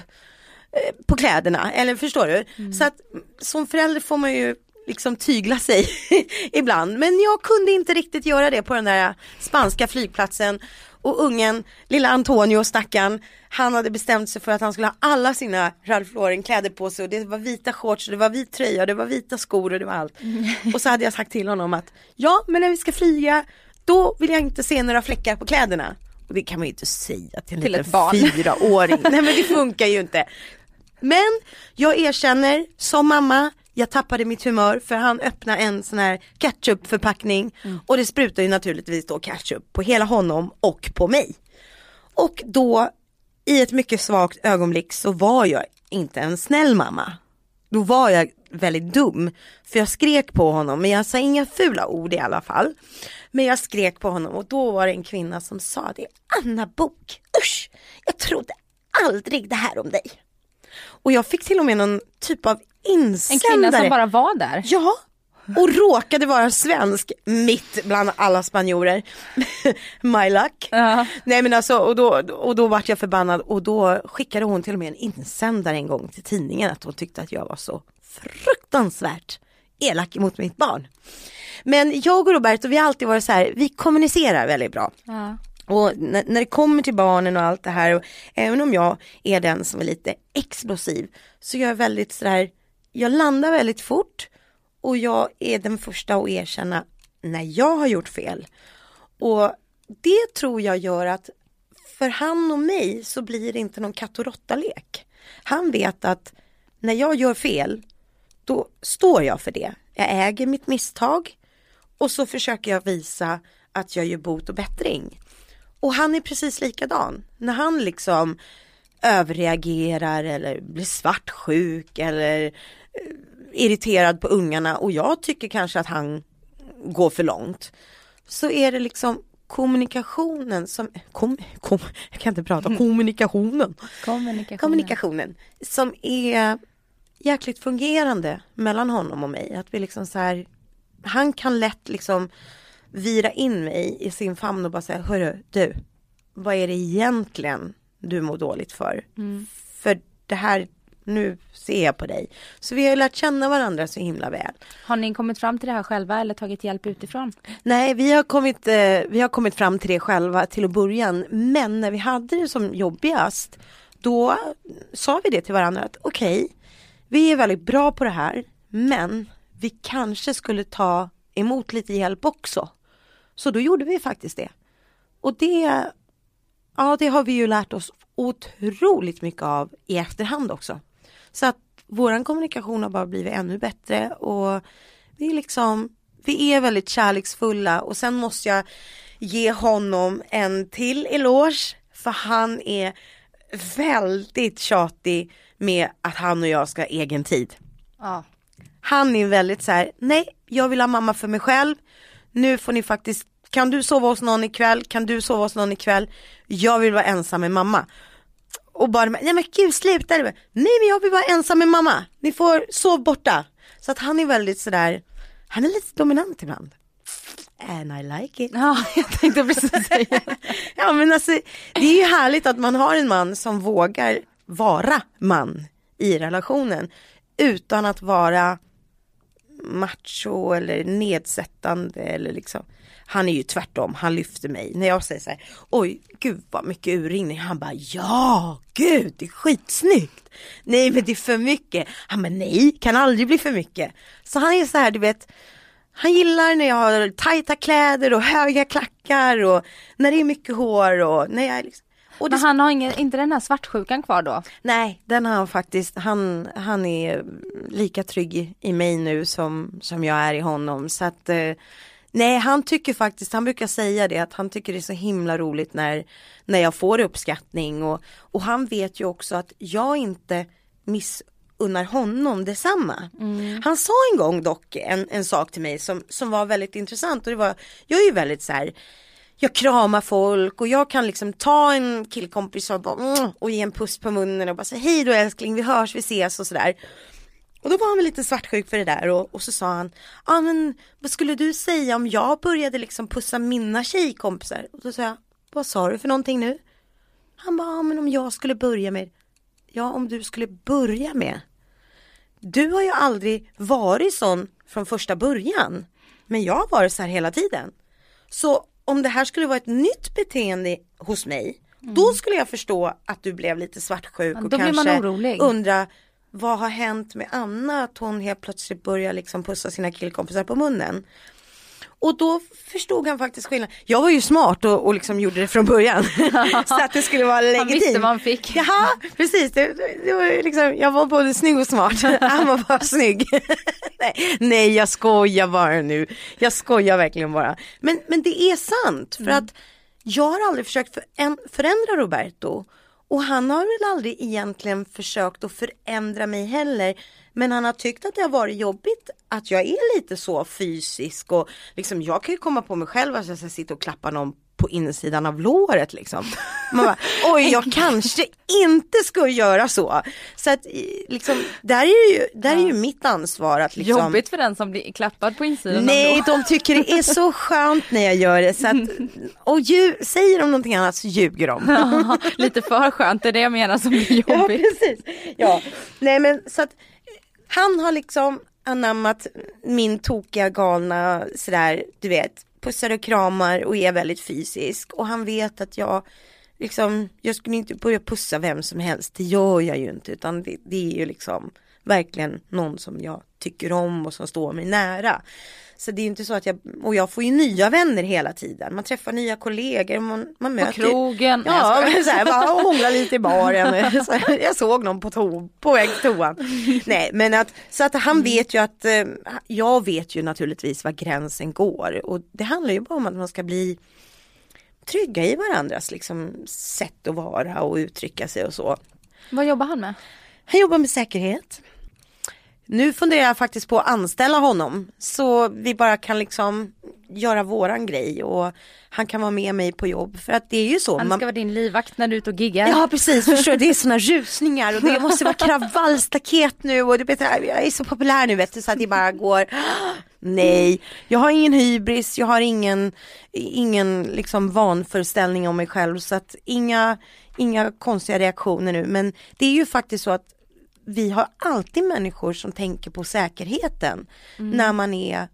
[SPEAKER 2] eh, på kläderna, eller förstår du? Mm. Så att som förälder får man ju liksom tygla sig ibland. Men jag kunde inte riktigt göra det på den där spanska flygplatsen. och ungen, lilla Antonio stackarn, han hade bestämt sig för att han skulle ha alla sina Ralph Lauren kläder på sig och det var vita shorts, och det var vit tröja, och det var vita skor och det var allt. Och så hade jag sagt till honom att ja men när vi ska flyga då vill jag inte se några fläckar på kläderna. Och det kan man ju inte säga till en
[SPEAKER 1] Till
[SPEAKER 2] liten
[SPEAKER 1] barn.
[SPEAKER 2] fyraåring. Nej men det funkar ju inte. Men jag erkänner som mamma, jag tappade mitt humör för han öppnade en sån här ketchupförpackning och det sprutar ju naturligtvis då ketchup på hela honom och på mig. Och då i ett mycket svagt ögonblick så var jag inte en snäll mamma. Då var jag väldigt dum. För jag skrek på honom, men jag sa inga fula ord i alla fall. Men jag skrek på honom och då var det en kvinna som sa det. Anna Bok, usch! Jag trodde aldrig det här om dig. Och jag fick till och med någon typ av
[SPEAKER 1] En
[SPEAKER 2] insändare.
[SPEAKER 1] kvinna som bara var där.
[SPEAKER 2] Ja, och råkade vara svensk mitt bland alla spanjorer. My luck.
[SPEAKER 1] Ja.
[SPEAKER 2] Nej men alltså och då, och då vart jag förbannad och då skickade hon till och med en insändare en gång till tidningen att hon tyckte att jag var så fruktansvärt elak mot mitt barn. Men jag och Roberto vi har alltid varit så här, vi kommunicerar väldigt bra.
[SPEAKER 1] Ja.
[SPEAKER 2] Och när, det kommer till barnen och allt det här, och även om jag är den som är lite explosiv, så jag är väldigt sådär, jag landar väldigt fort och jag är den första att erkänna när jag har gjort fel. Och det tror jag gör att för han och mig så blir det inte någon katt och råtta-lek. Han vet att när jag gör fel, då står jag för det. Jag äger mitt misstag och så försöker jag visa att jag gör bot och bättring. Och han är precis likadan. När han liksom överreagerar eller blir svartsjuk eller irriterad på ungarna och jag tycker kanske att han går för långt. Så är det liksom kommunikationen som, kom, kom, jag kan inte prata, kommunikationen.
[SPEAKER 1] Kommunikation.
[SPEAKER 2] Kommunikationen som är jäkligt fungerande mellan honom och mig. Att vi liksom så här, han kan lätt liksom vira in mig i sin famn och bara säga, hörru du, vad är det egentligen du mår dåligt för? För det här, nu ser jag på dig. Så vi har ju lärt känna varandra så himla väl.
[SPEAKER 1] Har ni kommit fram till det här själva eller tagit hjälp utifrån?
[SPEAKER 2] Nej, vi har, kommit, eh, vi har kommit fram till det själva till att början. Men när vi hade det som jobbigast, då sa vi det till varandra att okej, vi är väldigt bra på det här, men vi kanske skulle ta emot lite hjälp också. Så då gjorde vi faktiskt det. Och det, ja det har vi ju lärt oss otroligt mycket av i efterhand också. Så att våran kommunikation har bara blivit ännu bättre och vi är liksom, vi är väldigt kärleksfulla och sen måste jag ge honom en till eloge för han är väldigt tjatig med att han och jag ska ha egen tid.
[SPEAKER 1] Ja.
[SPEAKER 2] Han är väldigt så här, nej jag vill ha mamma för mig själv. Nu får ni faktiskt, kan du sova hos någon ikväll? Kan du sova hos någon ikväll? Jag vill vara ensam med mamma. Och bara, nej men gud sluta Nej men jag vill vara ensam med mamma. Ni får sova borta. Så att han är väldigt sådär, han är lite dominant ibland. And I like it.
[SPEAKER 1] ja, jag tänkte precis säga
[SPEAKER 2] Ja men alltså det är ju härligt att man har en man som vågar vara man i relationen utan att vara macho eller nedsättande eller liksom han är ju tvärtom, han lyfter mig. När jag säger så här, oj gud vad mycket urringning, han bara ja, gud det är skitsnyggt. Nej men det är för mycket. Han bara nej, kan aldrig bli för mycket. Så han är så här, du vet, han gillar när jag har tajta kläder och höga klackar och när det är mycket hår och när jag är liksom och det
[SPEAKER 1] Men han har ingen, inte den här svartsjukan kvar då?
[SPEAKER 2] Nej, den har han faktiskt, han, han är lika trygg i mig nu som, som jag är i honom. Så att, eh, nej han tycker faktiskt, han brukar säga det, att han tycker det är så himla roligt när, när jag får uppskattning. Och, och han vet ju också att jag inte missunnar honom detsamma. Han sa en gång dock en, en sak till mig som, som var väldigt intressant och det var, jag är ju väldigt så här jag kramar folk och jag kan liksom ta en killkompis och, bara, mm, och ge en puss på munnen och bara säga hej då älskling, vi hörs, vi ses och sådär. Och då var han väl lite svartsjuk för det där och, och så sa han, ja ah, men vad skulle du säga om jag började liksom pussa mina tjejkompisar? Och då sa jag, vad sa du för någonting nu? Han bara, ah, men om jag skulle börja med, ja om du skulle börja med. Du har ju aldrig varit sån från första början. Men jag har varit så här hela tiden. Så om det här skulle vara ett nytt beteende hos mig, då skulle jag förstå att du blev lite svartsjuk
[SPEAKER 1] Mm.
[SPEAKER 2] Och kanske undra vad har hänt med Anna att hon helt plötsligt börjar liksom pussa sina killkompisar på munnen. Och då förstod han faktiskt skillnaden. Jag var ju smart och, och liksom gjorde det från början. så att det skulle vara legitimt.
[SPEAKER 1] Han visste vad han fick.
[SPEAKER 2] Jaha, precis. Det, det, var liksom, jag var både snygg och smart. Han var bara snygg. nej, nej, jag skojar bara nu. Jag skojar verkligen bara. Men, men det är sant. För
[SPEAKER 1] Mm.
[SPEAKER 2] att jag har aldrig försökt föränd- förändra Roberto. Och han har väl aldrig egentligen försökt att förändra mig heller. Men han har tyckt att det har varit jobbigt att jag är lite så fysisk och liksom jag kan ju komma på mig själv att jag ska sitta och klappa någon på insidan av låret liksom. Man bara, oj jag kanske inte ska göra så. Så att liksom, där är ju, där är ju mitt ansvar att liksom
[SPEAKER 1] Jobbigt för den som blir klappad på insidan
[SPEAKER 2] Nej, de tycker det är så skönt när jag gör det. Så att, och ju, säger de någonting annat så ljuger de.
[SPEAKER 1] Ja, Lite för skönt, det är det jag menar som blir
[SPEAKER 2] Ja,
[SPEAKER 1] jobbigt.
[SPEAKER 2] precis. Ja, nej men så att han har liksom anammat min tokiga galna sådär, du vet, pussar och kramar och är väldigt fysisk. Och han vet att jag liksom, jag skulle inte börja pussa vem som helst, det gör jag ju inte utan det, det är ju liksom verkligen någon som jag tycker om och som står mig nära. Så det är inte så att jag, och jag får ju nya vänner hela tiden, man träffar nya kollegor, man, man
[SPEAKER 1] På
[SPEAKER 2] möter ju-
[SPEAKER 1] krogen. Nej,
[SPEAKER 2] Ja, men så här, bara hångla lite i baren. Så här, jag såg någon på, to på väg till toan. Nej, men att, så att han vet ju att, eh, jag vet ju naturligtvis var gränsen går. Och det handlar ju bara om att man ska bli trygga i varandras liksom, sätt att vara och uttrycka sig och så.
[SPEAKER 1] Vad jobbar han med?
[SPEAKER 2] Han jobbar med säkerhet. Nu funderar jag faktiskt på att anställa honom så vi bara kan liksom göra våran grej och han kan vara med mig på jobb för att det är ju så.
[SPEAKER 1] Han
[SPEAKER 2] man-
[SPEAKER 1] ska vara din livvakt när du är ute och giggar.
[SPEAKER 2] Ja precis, förstår du? Det är såna rusningar och det måste vara kravallstaket nu och du vet, jag är så populär nu vet du så att det bara går Nej, jag har ingen hybris, jag har ingen, ingen liksom vanföreställning om mig själv så att inga, inga konstiga reaktioner nu men det är ju faktiskt så att vi har alltid människor som tänker på säkerheten när man är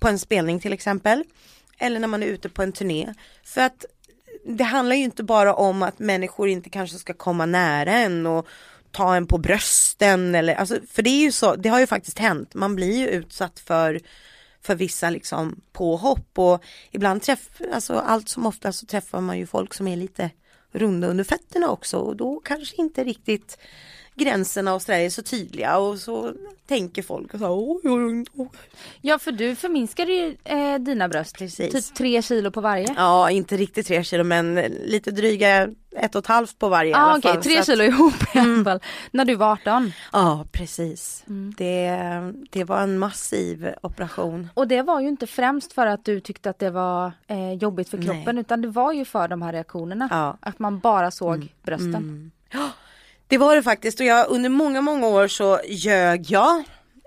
[SPEAKER 2] på en spelning till exempel eller när man är ute på en turné. För att det handlar ju inte bara om att människor inte kanske ska komma nära en och ta en på brösten eller alltså, för det är ju så, det har ju faktiskt hänt, man blir ju utsatt för för vissa liksom påhopp och ibland träff, alltså allt som ofta så träffar man ju folk som är lite runda under fötterna också och då kanske inte riktigt gränserna och sådär är så tydliga och så tänker folk och så, oj, oj, oj.
[SPEAKER 1] Ja för du förminskade ju eh, dina bröst.
[SPEAKER 2] Precis.
[SPEAKER 1] Typ tre kilo på varje.
[SPEAKER 2] Ja, inte riktigt tre kilo men lite dryga ett och ett halvt på varje i
[SPEAKER 1] Ja
[SPEAKER 2] alla
[SPEAKER 1] ah, okej,
[SPEAKER 2] fall.
[SPEAKER 1] tre
[SPEAKER 2] att-
[SPEAKER 1] kilo ihop i alla fall. När du var 18.
[SPEAKER 2] Ja, precis.
[SPEAKER 1] Mm.
[SPEAKER 2] Det, det var en massiv operation.
[SPEAKER 1] Och det var ju inte främst för att du tyckte att det var eh, jobbigt för
[SPEAKER 2] Nej.
[SPEAKER 1] kroppen utan det var ju för de här reaktionerna.
[SPEAKER 2] Ja.
[SPEAKER 1] Att man bara såg brösten.
[SPEAKER 2] Mm. Det var det faktiskt och jag under många, många år så ljög jag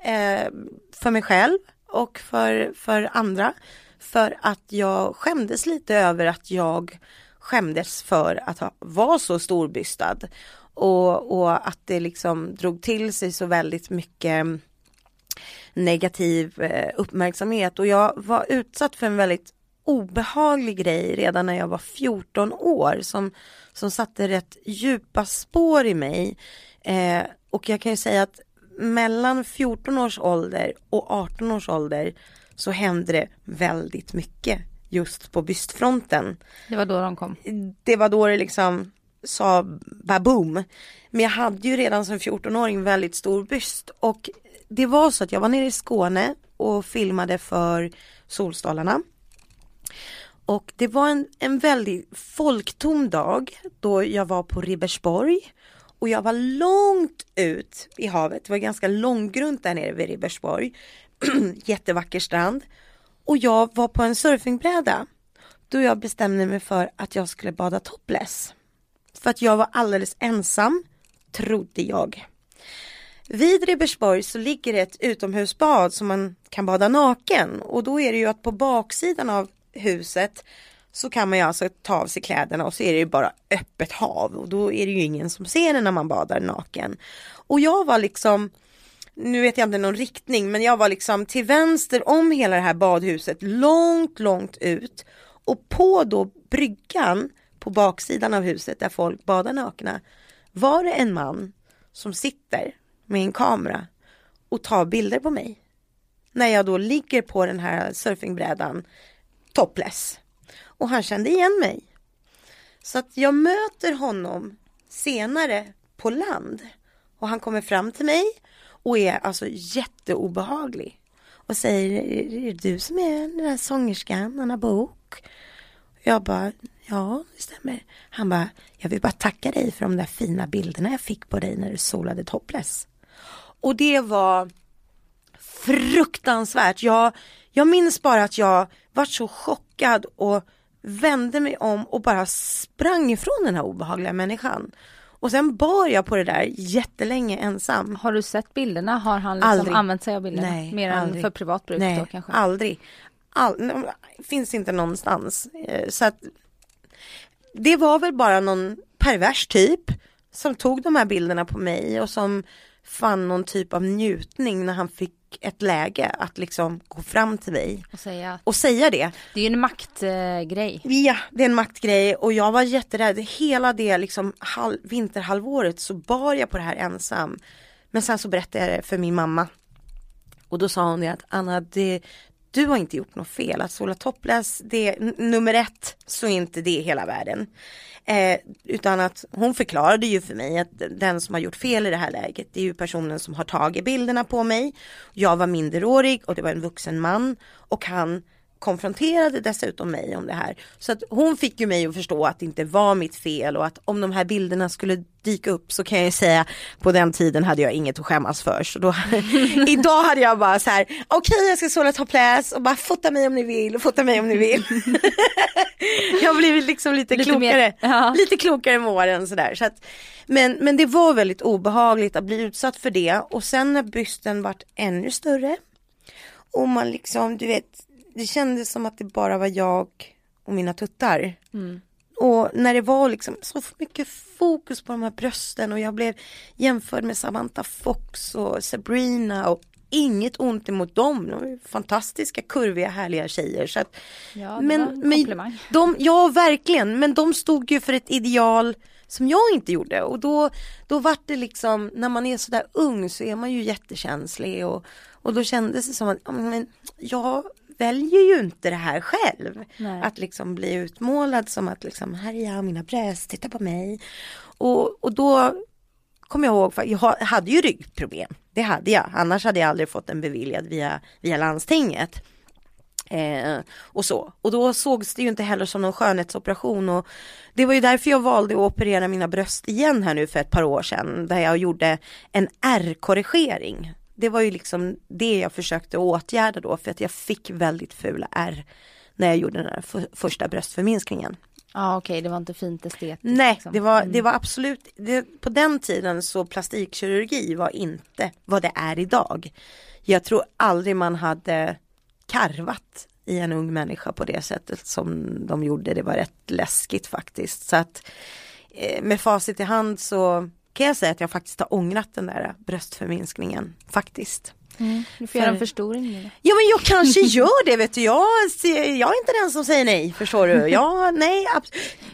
[SPEAKER 2] eh, för mig själv och för, för andra. För att jag skämdes lite över att jag skämdes för att ha, vara så storbystad. Och, och att det liksom drog till sig så väldigt mycket mm, negativ eh, uppmärksamhet och jag var utsatt för en väldigt obehaglig grej redan när jag var 14 år som, som satte rätt djupa spår i mig. Eh, och jag kan ju säga att mellan 14 års ålder och 18 års ålder så hände det väldigt mycket just på bystfronten
[SPEAKER 1] Det var då de kom.
[SPEAKER 2] det var då det liksom sa baboom. Men jag hade ju redan som 14-åring väldigt stor byst och det var så att jag var nere i Skåne och filmade för Solstolarna. Och det var en, en väldigt folktom dag då jag var på Ribersborg och jag var långt ut i havet, det var ganska långgrunt där nere vid Ribersborg. Jättevacker strand. Och jag var på en surfingbräda då jag bestämde mig för att jag skulle bada topless. För att jag var alldeles ensam, trodde jag. Vid Ribersborg så ligger det ett utomhusbad som man kan bada naken och då är det ju att på baksidan av huset så kan man ju alltså ta av sig kläderna och så är det ju bara öppet hav och då är det ju ingen som ser det när man badar naken. Och jag var liksom nu vet jag inte någon riktning men jag var liksom till vänster om hela det här badhuset långt långt ut Och på då bryggan på baksidan av huset där folk badar nakna var det en man som sitter med en kamera och tar bilder på mig. När jag då ligger på den här surfingbrädan topless. Och han kände igen mig. Så att jag möter honom senare på land. Och han kommer fram till mig och är alltså jätteobehaglig. Och säger, är det du som är den där sångerskan, Anna Bok? Jag bara, ja det stämmer. Han bara, jag vill bara tacka dig för de där fina bilderna jag fick på dig när du solade topless. Och det var fruktansvärt. Jag, jag minns bara att jag var så chockad och vände mig om och bara sprang ifrån den här obehagliga människan. Och sen bar jag på det där jättelänge ensam.
[SPEAKER 1] Har du sett bilderna? Har han liksom
[SPEAKER 2] Aldrig.
[SPEAKER 1] använt sig av bilderna?
[SPEAKER 2] Nej,
[SPEAKER 1] Mer
[SPEAKER 2] aldrig.
[SPEAKER 1] än för privat bruk
[SPEAKER 2] Nej,
[SPEAKER 1] då kanske?
[SPEAKER 2] aldrig. All, finns inte någonstans. Eh, Så att det var väl bara någon pervers typ som tog de här bilderna på mig och som fann någon typ av njutning när han fick ett läge att liksom gå fram till mig
[SPEAKER 1] Och säga,
[SPEAKER 2] och säga det.
[SPEAKER 1] det är ju en maktgrej.
[SPEAKER 2] Ja, det är en maktgrej och jag var jätterädd. Hela det liksom halv, vinterhalvåret så bar jag på det här ensam. Men sen så berättade jag det för min mamma. Och då sa hon det att Anna, det, du har inte gjort något fel. Att sola topless, det är nummer ett så är inte det hela världen. Eh, utan att hon förklarade ju för mig att den som har gjort fel i det här läget det är ju personen som har tagit bilderna på mig. Jag var minderårig och det var en vuxen man och han konfronterade dessutom mig om det här. Så att hon fick ju mig att förstå att det inte var mitt fel och att om de här bilderna skulle dyka upp så kan jag ju säga på den tiden hade jag inget att skämmas för. Så då, idag hade jag bara så här, okej jag ska sola topless och bara fota mig om ni vill och fota mig om ni vill. jag har blivit liksom lite,
[SPEAKER 1] Lite mer-
[SPEAKER 2] klokare,
[SPEAKER 1] ja.
[SPEAKER 2] lite klokare med åren sådär. Så att, men, men det var väldigt obehagligt att bli utsatt för det och sen när bysten vart ännu större och man liksom, du vet, det kändes som att det bara var jag och mina tuttar. Och när det var liksom så mycket fokus på de här brösten och jag blev jämförd med Samantha Fox och Sabrina och inget ont emot dem. De är fantastiska, kurviga, härliga tjejer. Så att,
[SPEAKER 1] Ja,
[SPEAKER 2] men,
[SPEAKER 1] en
[SPEAKER 2] men de, ja verkligen, men de stod ju för ett ideal som jag inte gjorde och då, då vart det liksom, när man är sådär ung så är man ju jättekänslig och, och då kändes det som att, men jag väljer ju inte det här själv.
[SPEAKER 1] Nej.
[SPEAKER 2] Att liksom bli utmålad som att liksom, här är jag, mina bröst, titta på mig. Och, och då kommer jag ihåg, för jag ha- hade ju ryggproblem. Det hade jag, annars hade jag aldrig fått den beviljad via, via landstinget. Eh, och så. Och då sågs det ju inte heller som någon skönhetsoperation och det var ju därför jag valde att operera mina bröst igen här nu för ett par år sedan där jag gjorde en R-korrigering. Det var ju liksom det jag försökte åtgärda då för att jag fick väldigt fula R när jag gjorde den här för, första bröstförminskningen.
[SPEAKER 1] Ja okej, det var inte fint estetiskt.
[SPEAKER 2] Nej,
[SPEAKER 1] liksom.
[SPEAKER 2] det var, det var absolut, det, på den tiden så plastikkirurgi var inte vad det är idag. Jag tror aldrig man hade karvat i en ung människa på det sättet som de gjorde. Det var rätt läskigt faktiskt. Så att eh, med facit i hand så kan jag säga att jag faktiskt har ångrat den där bröstförminskningen faktiskt.
[SPEAKER 1] Mm. Du får göra en
[SPEAKER 2] För-
[SPEAKER 1] förstoring nu.
[SPEAKER 2] Ja men jag kanske gör det vet du. Jag, ser- jag är inte den som säger nej förstår du. Ja, nej,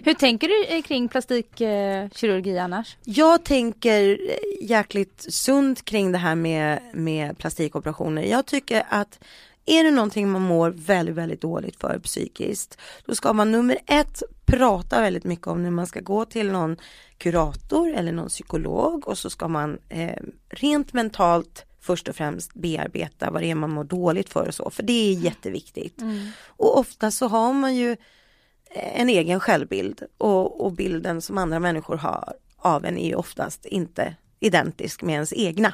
[SPEAKER 1] Hur tänker du eh, kring plastikkirurgi annars?
[SPEAKER 2] Jag tänker jäkligt sunt kring det här med, med plastikoperationer. Jag tycker att är det någonting man mår väldigt, väldigt dåligt för psykiskt, då ska man nummer ett prata väldigt mycket om när man ska gå till någon kurator eller någon psykolog och så ska man eh, rent mentalt först och främst bearbeta vad det är man mår dåligt för och så, för det är jätteviktigt. Och ofta så har man ju en egen självbild och, och bilden som andra människor har av en är ju oftast inte identisk med ens egna.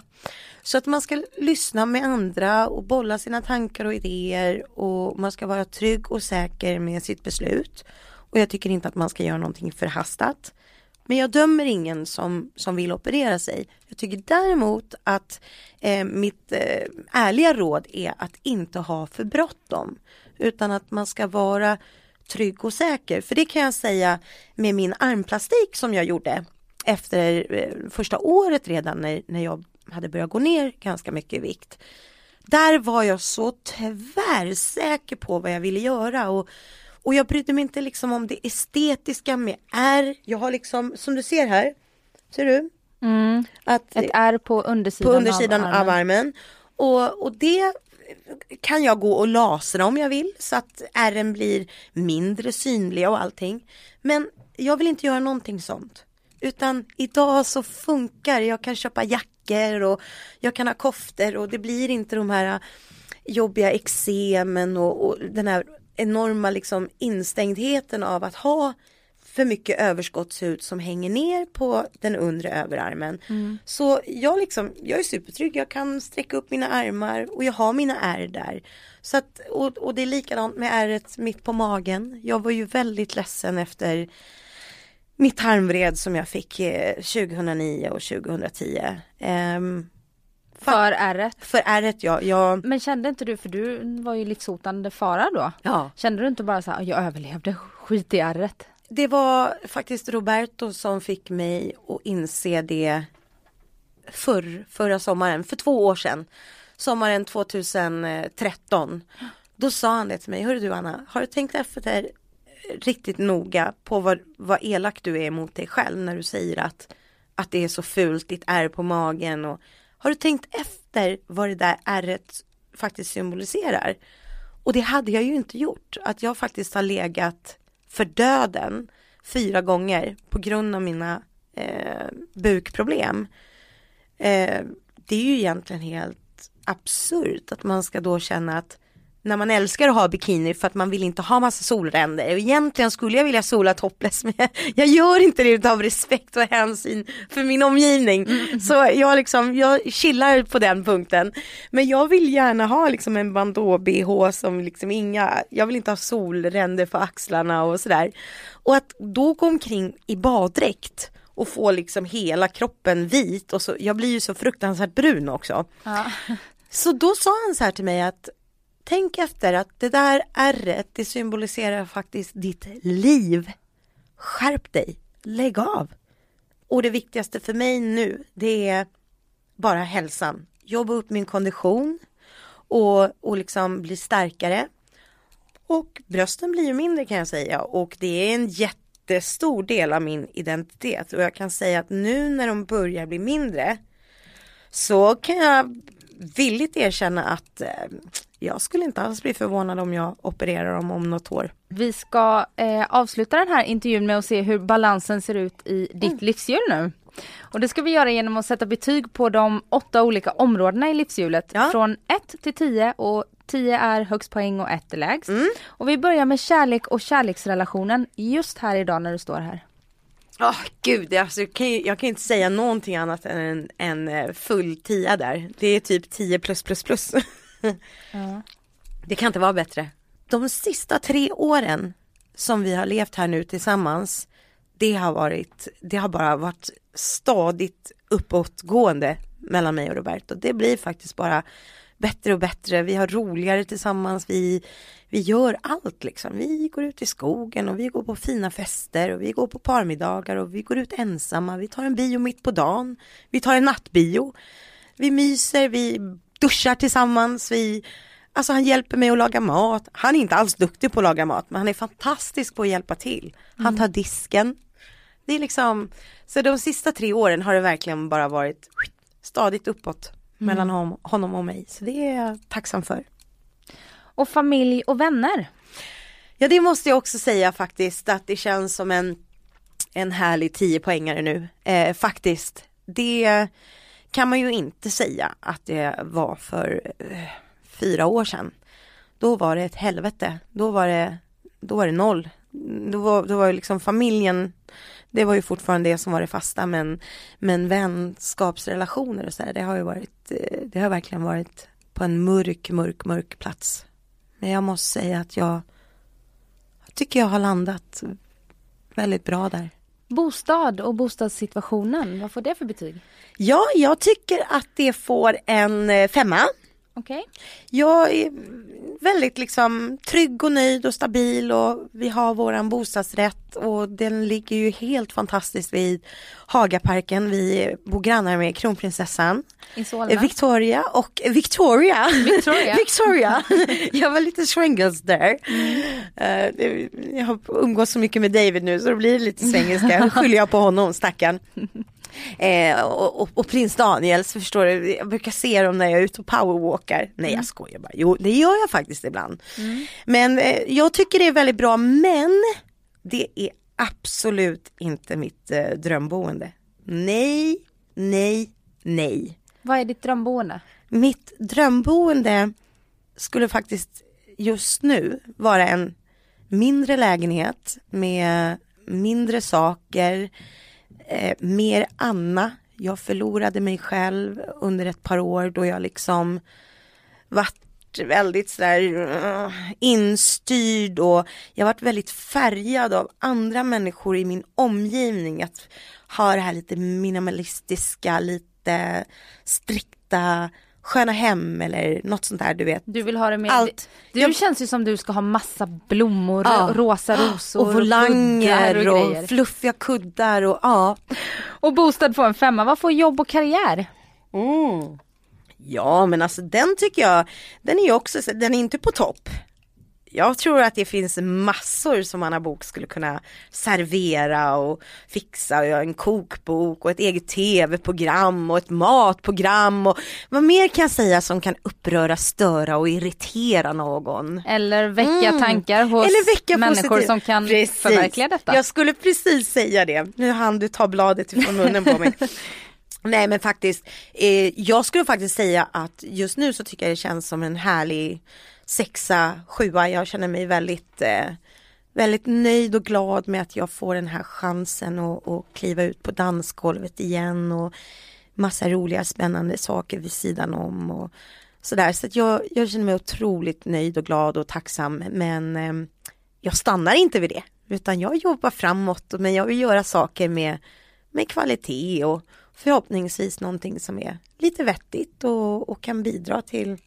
[SPEAKER 2] Så att man ska lyssna med andra och bolla sina tankar och idéer och man ska vara trygg och säker med sitt beslut. Och jag tycker inte att man ska göra någonting förhastat. Men jag dömer ingen som, som vill operera sig. Jag tycker däremot att eh, mitt eh, ärliga råd är att inte ha för bråttom. Utan att man ska vara trygg och säker. För det kan jag säga med min armplastik som jag gjorde efter eh, första året redan när, när jag hade börjat gå ner ganska mycket i vikt. Där var jag så tvärsäker på vad jag ville göra och, Och jag brydde mig inte liksom om det estetiska med R. Jag har liksom, som du ser här, ser du?
[SPEAKER 1] Mm.
[SPEAKER 2] Att,
[SPEAKER 1] Ett R på undersidan,
[SPEAKER 2] på undersidan
[SPEAKER 1] av
[SPEAKER 2] av
[SPEAKER 1] armen.
[SPEAKER 2] armen. Och, och det kan jag gå och lasra om jag vill så att ärren blir mindre synliga och allting. Men jag vill inte göra någonting sånt. Utan idag så funkar Jag kan köpa jackor och jag kan ha koftor och det blir inte de här jobbiga eksemen och, och den här enorma liksom instängdheten av att ha för mycket överskottshud som hänger ner på den undre överarmen. Så jag liksom, jag är supertrygg, jag kan sträcka upp mina armar och jag har mina ärr där. Så att, och, och det är likadant med ärret mitt på magen. Jag var ju väldigt ledsen efter mitt tarmvred som jag fick eh, 2009 och 2010. Ehm,
[SPEAKER 1] För ärret.
[SPEAKER 2] för ärret ja, jag,
[SPEAKER 1] Men kände inte du, för du var ju livshotande fara då.
[SPEAKER 2] ja.
[SPEAKER 1] Kände du inte bara så här, jag överlevde, skit i ärret.
[SPEAKER 2] Det var faktiskt Roberto som fick mig att inse det förr, förra sommaren, för två år sedan. Sommaren 2013. Då sa han det till mig, hörru du Anna, har du tänkt efter riktigt noga på vad, vad elak du är mot dig själv när du säger att, att det är så fult, ditt ärr på magen och har du tänkt efter vad det där ärret faktiskt symboliserar? Och det hade jag ju inte gjort, att jag faktiskt har legat för döden fyra gånger på grund av mina eh, bukproblem. Eh, det är ju egentligen helt absurt att man ska då känna att när man älskar att ha bikini för att man vill inte ha massa solränder och egentligen skulle jag vilja sola topless men jag gör inte det av respekt och hänsyn för min omgivning. Så jag liksom, jag chillar på den punkten. Men jag vill gärna ha liksom en bandå-bh som liksom inga, jag vill inte ha solränder på axlarna och sådär. Och att då gå omkring i baddräkt och få liksom hela kroppen vit och så, jag blir ju så fruktansvärt brun också.
[SPEAKER 1] Ja.
[SPEAKER 2] Så då sa han så här till mig att tänk efter att det där ärret det symboliserar faktiskt ditt liv. Skärp dig, lägg av. Och det viktigaste för mig nu det är bara hälsan. Jobba upp min kondition och, och liksom bli starkare. Och brösten blir ju mindre kan jag säga och det är en jättestor del av min identitet och jag kan säga att nu när de börjar bli mindre så kan jag villigt erkänna att eh, jag skulle inte alls bli förvånad om jag opererar dem om något år.
[SPEAKER 1] Vi ska eh, avsluta den här intervjun med att se hur balansen ser ut i ditt
[SPEAKER 2] Mm.
[SPEAKER 1] livshjul nu. Och det ska vi göra genom att sätta betyg på de åtta olika områdena i livshjulet.
[SPEAKER 2] Ja.
[SPEAKER 1] Från 1 till 10 och 10 är högst poäng och 1 är lägst.
[SPEAKER 2] Mm.
[SPEAKER 1] Och vi börjar med kärlek och kärleksrelationen just här idag när du står här.
[SPEAKER 2] Ja, gud, alltså, jag, kan ju, jag kan inte säga någonting annat än en, en eh, full tia där. Det är typ 10 plus plus plus.
[SPEAKER 1] Ja.
[SPEAKER 2] Det kan inte vara bättre. De sista tre åren som vi har levt här nu tillsammans, det har varit, det har bara varit stadigt uppåtgående mellan mig och Roberto. Det blir faktiskt bara bättre och bättre. Vi har roligare tillsammans. Vi, vi gör allt liksom. Vi går ut i skogen och vi går på fina fester och vi går på parmiddagar och vi går ut ensamma. Vi tar en bio mitt på dagen. Vi tar en nattbio. Vi myser, vi duschar tillsammans. Vi, alltså han hjälper mig att laga mat. Han är inte alls duktig på att laga mat men han är fantastisk på att hjälpa till. Han tar disken. Det är liksom, så de sista tre åren har det verkligen bara varit stadigt uppåt mellan hon, honom och mig. Så det är jag tacksam för.
[SPEAKER 1] Och familj och vänner.
[SPEAKER 2] Ja det måste jag också säga faktiskt att det känns som en, en härlig 10 poängare nu. Eh, faktiskt. Det kan man ju inte säga att det var för eh, fyra år sedan. Då var det ett helvete. Då var det, då var det noll. Då var, då var liksom familjen, det var ju fortfarande det som var det fasta men, men vänskapsrelationer och så där, det har ju varit, eh, det har verkligen varit på en mörk, mörk, mörk plats. Men jag måste säga att jag jag tycker jag har landat väldigt bra där.
[SPEAKER 1] Bostad och bostadssituationen, vad får det för betyg?
[SPEAKER 2] Ja, jag tycker att det får en eh, femma
[SPEAKER 1] Okej.
[SPEAKER 2] Jag är väldigt liksom trygg och nöjd och stabil och vi har våran bostadsrätt och den ligger ju helt fantastiskt vid Hagaparken. Vi bor grannar med kronprinsessan
[SPEAKER 1] Solna.
[SPEAKER 2] Victoria och Victoria.
[SPEAKER 1] Victoria.
[SPEAKER 2] Victoria. Jag var lite swingles där. Eh, det- jag har umgås så mycket med David nu så det blir lite svengelska. Nu skyller jag på honom, stackarn. Eh, och, och, och prins Daniel så förstår du, jag brukar se dem när jag är ute och powerwalkar. Nej jag skojar bara, jo det gör jag faktiskt ibland. Men eh, jag tycker det är väldigt bra men det är absolut inte mitt eh, drömboende. Nej, nej, nej.
[SPEAKER 1] Vad är ditt drömboende?
[SPEAKER 2] Mitt drömboende skulle faktiskt just nu vara en mindre lägenhet med mindre saker, eh, mer Anna. Jag förlorade mig själv under ett par år då jag liksom varit väldigt sådär eh, instyrd och jag varit väldigt färgad av andra människor i min omgivning. Att ha det här lite minimalistiska, lite strikta, sköna hem eller något sånt där du vet.
[SPEAKER 1] Du vill ha det med...
[SPEAKER 2] Allt.
[SPEAKER 1] Du
[SPEAKER 2] Jag-
[SPEAKER 1] känns ju som du ska ha massa blommor,
[SPEAKER 2] Ja.
[SPEAKER 1] rosa rosor
[SPEAKER 2] och volanger och,
[SPEAKER 1] och, grejer.
[SPEAKER 2] fluffiga kuddar och ja.
[SPEAKER 1] Och bostad på en femma, vad får jobb och karriär?
[SPEAKER 2] Mm. Ja men alltså den tycker jag, den är ju också, så- den är inte på topp. Jag tror att det finns massor som Anna Bok skulle kunna servera och fixa och göra en kokbok och ett eget tv-program och ett matprogram och vad mer kan jag säga som kan uppröra, störa och irritera någon.
[SPEAKER 1] Eller väcka
[SPEAKER 2] Mm.
[SPEAKER 1] tankar hos
[SPEAKER 2] Eller väcka
[SPEAKER 1] människor
[SPEAKER 2] positiv-
[SPEAKER 1] som kan
[SPEAKER 2] Precis.
[SPEAKER 1] förverkliga detta.
[SPEAKER 2] Jag skulle precis säga det. Nu hann du ta bladet ifrån munnen på mig. Nej men faktiskt, eh, jag skulle faktiskt säga att just nu så tycker jag det känns som en härlig sexa, sjua. Jag känner mig väldigt, eh, väldigt nöjd och glad med att jag får den här chansen att kliva ut på dansgolvet igen och massa roliga spännande saker vid sidan om och sådär. Så att jag, jag känner mig otroligt nöjd och glad och tacksam men eh, jag stannar inte vid det utan jag jobbar framåt men jag vill göra saker med, med kvalitet och förhoppningsvis någonting som är lite vettigt och, och kan bidra till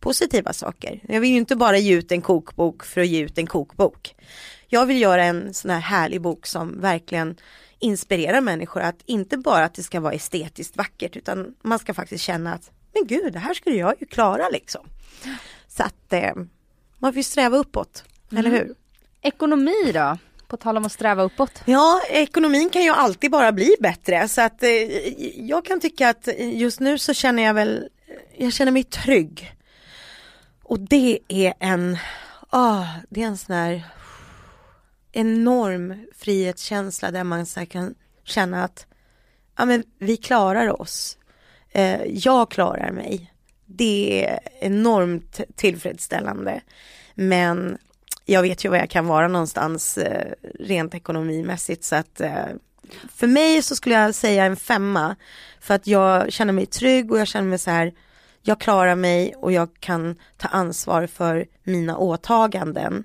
[SPEAKER 2] positiva saker. Jag vill ju inte bara ge ut en kokbok för att ge ut en kokbok. Jag vill göra en sån här härlig bok som verkligen inspirerar människor att inte bara att det ska vara estetiskt vackert utan man ska faktiskt känna att men gud det här skulle jag ju klara liksom. Så att eh, man får ju sträva uppåt, eller hur?
[SPEAKER 1] Ekonomi då? På tal om att sträva uppåt.
[SPEAKER 2] Ja, ekonomin kan ju alltid bara bli bättre så att eh, jag kan tycka att just nu så känner jag väl, jag känner mig trygg. Och det är en, ah, det är en sån här enorm frihetskänsla där man så kan känna att ja men vi klarar oss. Eh, jag klarar mig. Det är enormt tillfredsställande. Men jag vet ju var jag kan vara någonstans eh, rent ekonomimässigt så att eh, för mig så skulle jag säga en femma för att jag känner mig trygg och jag känner mig så här jag klarar mig och jag kan ta ansvar för mina åtaganden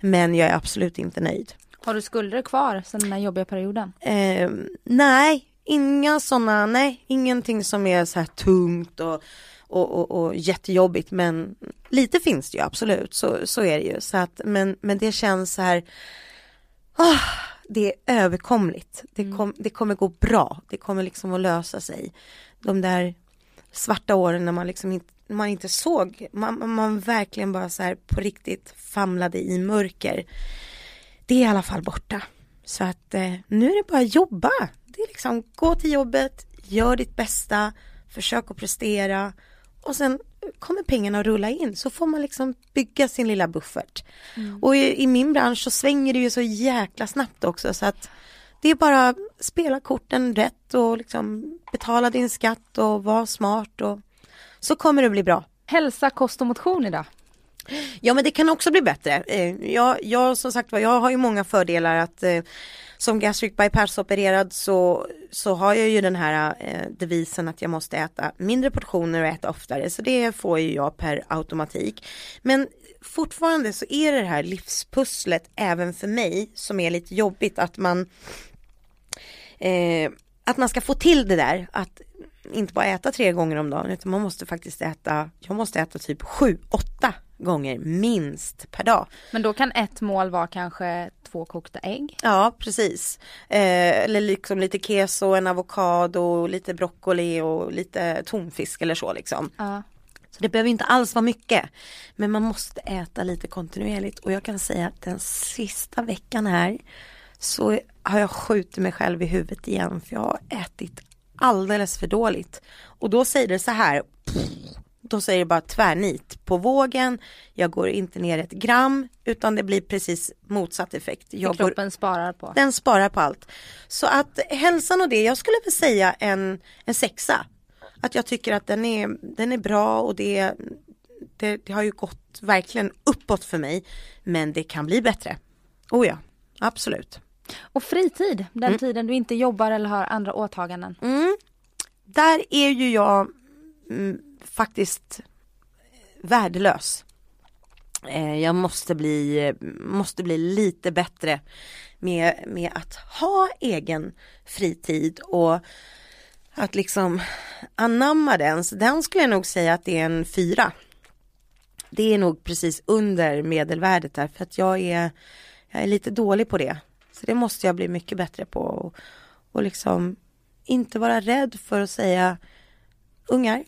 [SPEAKER 2] men jag är absolut inte nöjd.
[SPEAKER 1] Har du skulder kvar sen den här jobbiga perioden?
[SPEAKER 2] Eh, nej, inga sådana, nej, ingenting som är så här tungt och, och, och, och jättejobbigt men lite finns det ju absolut, så, så är det ju. Så att, men, men det känns så här, ah, det är överkomligt, det, kom, det kommer gå bra, det kommer liksom att lösa sig. De där svarta åren när man liksom inte, man inte såg, man, man verkligen bara så här på riktigt famlade i mörker. Det är i alla fall borta. Så att eh, nu är det bara att jobba. Det är liksom gå till jobbet, gör ditt bästa, försök att prestera och sen kommer pengarna att rulla in så får man liksom bygga sin lilla buffert. Och i, i min bransch så svänger det ju så jäkla snabbt också så att det är bara spela korten rätt och liksom betala din skatt och vara smart och så kommer det bli bra.
[SPEAKER 1] Hälsa, kost och motion idag.
[SPEAKER 2] Ja men det kan också bli bättre. Eh, Jag, jag som sagt var, jag har ju många fördelar att eh, som gastric bypass opererad så, så har jag ju den här eh, devisen att jag måste äta mindre portioner och äta oftare så det får ju jag per automatik. Men fortfarande så är det här livspusslet även för mig som är lite jobbigt att man eh, att man ska få till det där att inte bara äta tre gånger om dagen utan man måste faktiskt äta, jag måste äta typ sju, åtta gånger minst per dag.
[SPEAKER 1] Men då kan ett mål vara kanske två kokta ägg?
[SPEAKER 2] Ja, precis. Eh, eller liksom lite keso, en avokado, lite broccoli och lite tonfisk eller så liksom.
[SPEAKER 1] Ja.
[SPEAKER 2] Så det behöver inte alls vara mycket. Men man måste äta lite kontinuerligt och jag kan säga att den sista veckan här så har jag skjutit mig själv i huvudet igen för jag har ätit alldeles för dåligt. Och då säger det så här, då säger det bara tvärnit på vågen, jag går inte ner ett gram utan det blir precis motsatt effekt. Jag går,
[SPEAKER 1] Kroppen sparar på.
[SPEAKER 2] den sparar på allt. Så att hälsan och det, jag skulle väl säga en, en sexa. Att jag tycker att den är, den är bra och det, det, det har ju gått verkligen uppåt för mig. Men det kan bli bättre. Oh ja, absolut.
[SPEAKER 1] Och fritid, den
[SPEAKER 2] Mm.
[SPEAKER 1] tiden du inte jobbar eller har andra åtaganden.
[SPEAKER 2] Mm. Där är ju jag mm, faktiskt värdelös. Eh, jag måste bli, måste bli lite bättre med, med att ha egen fritid och att liksom anamma den. Så den skulle jag nog säga att det är en fyra. Det är nog precis under medelvärdet där för att jag är, jag är lite dålig på det. Så det måste jag bli mycket bättre på. Och, och liksom inte vara rädd för att säga ungar,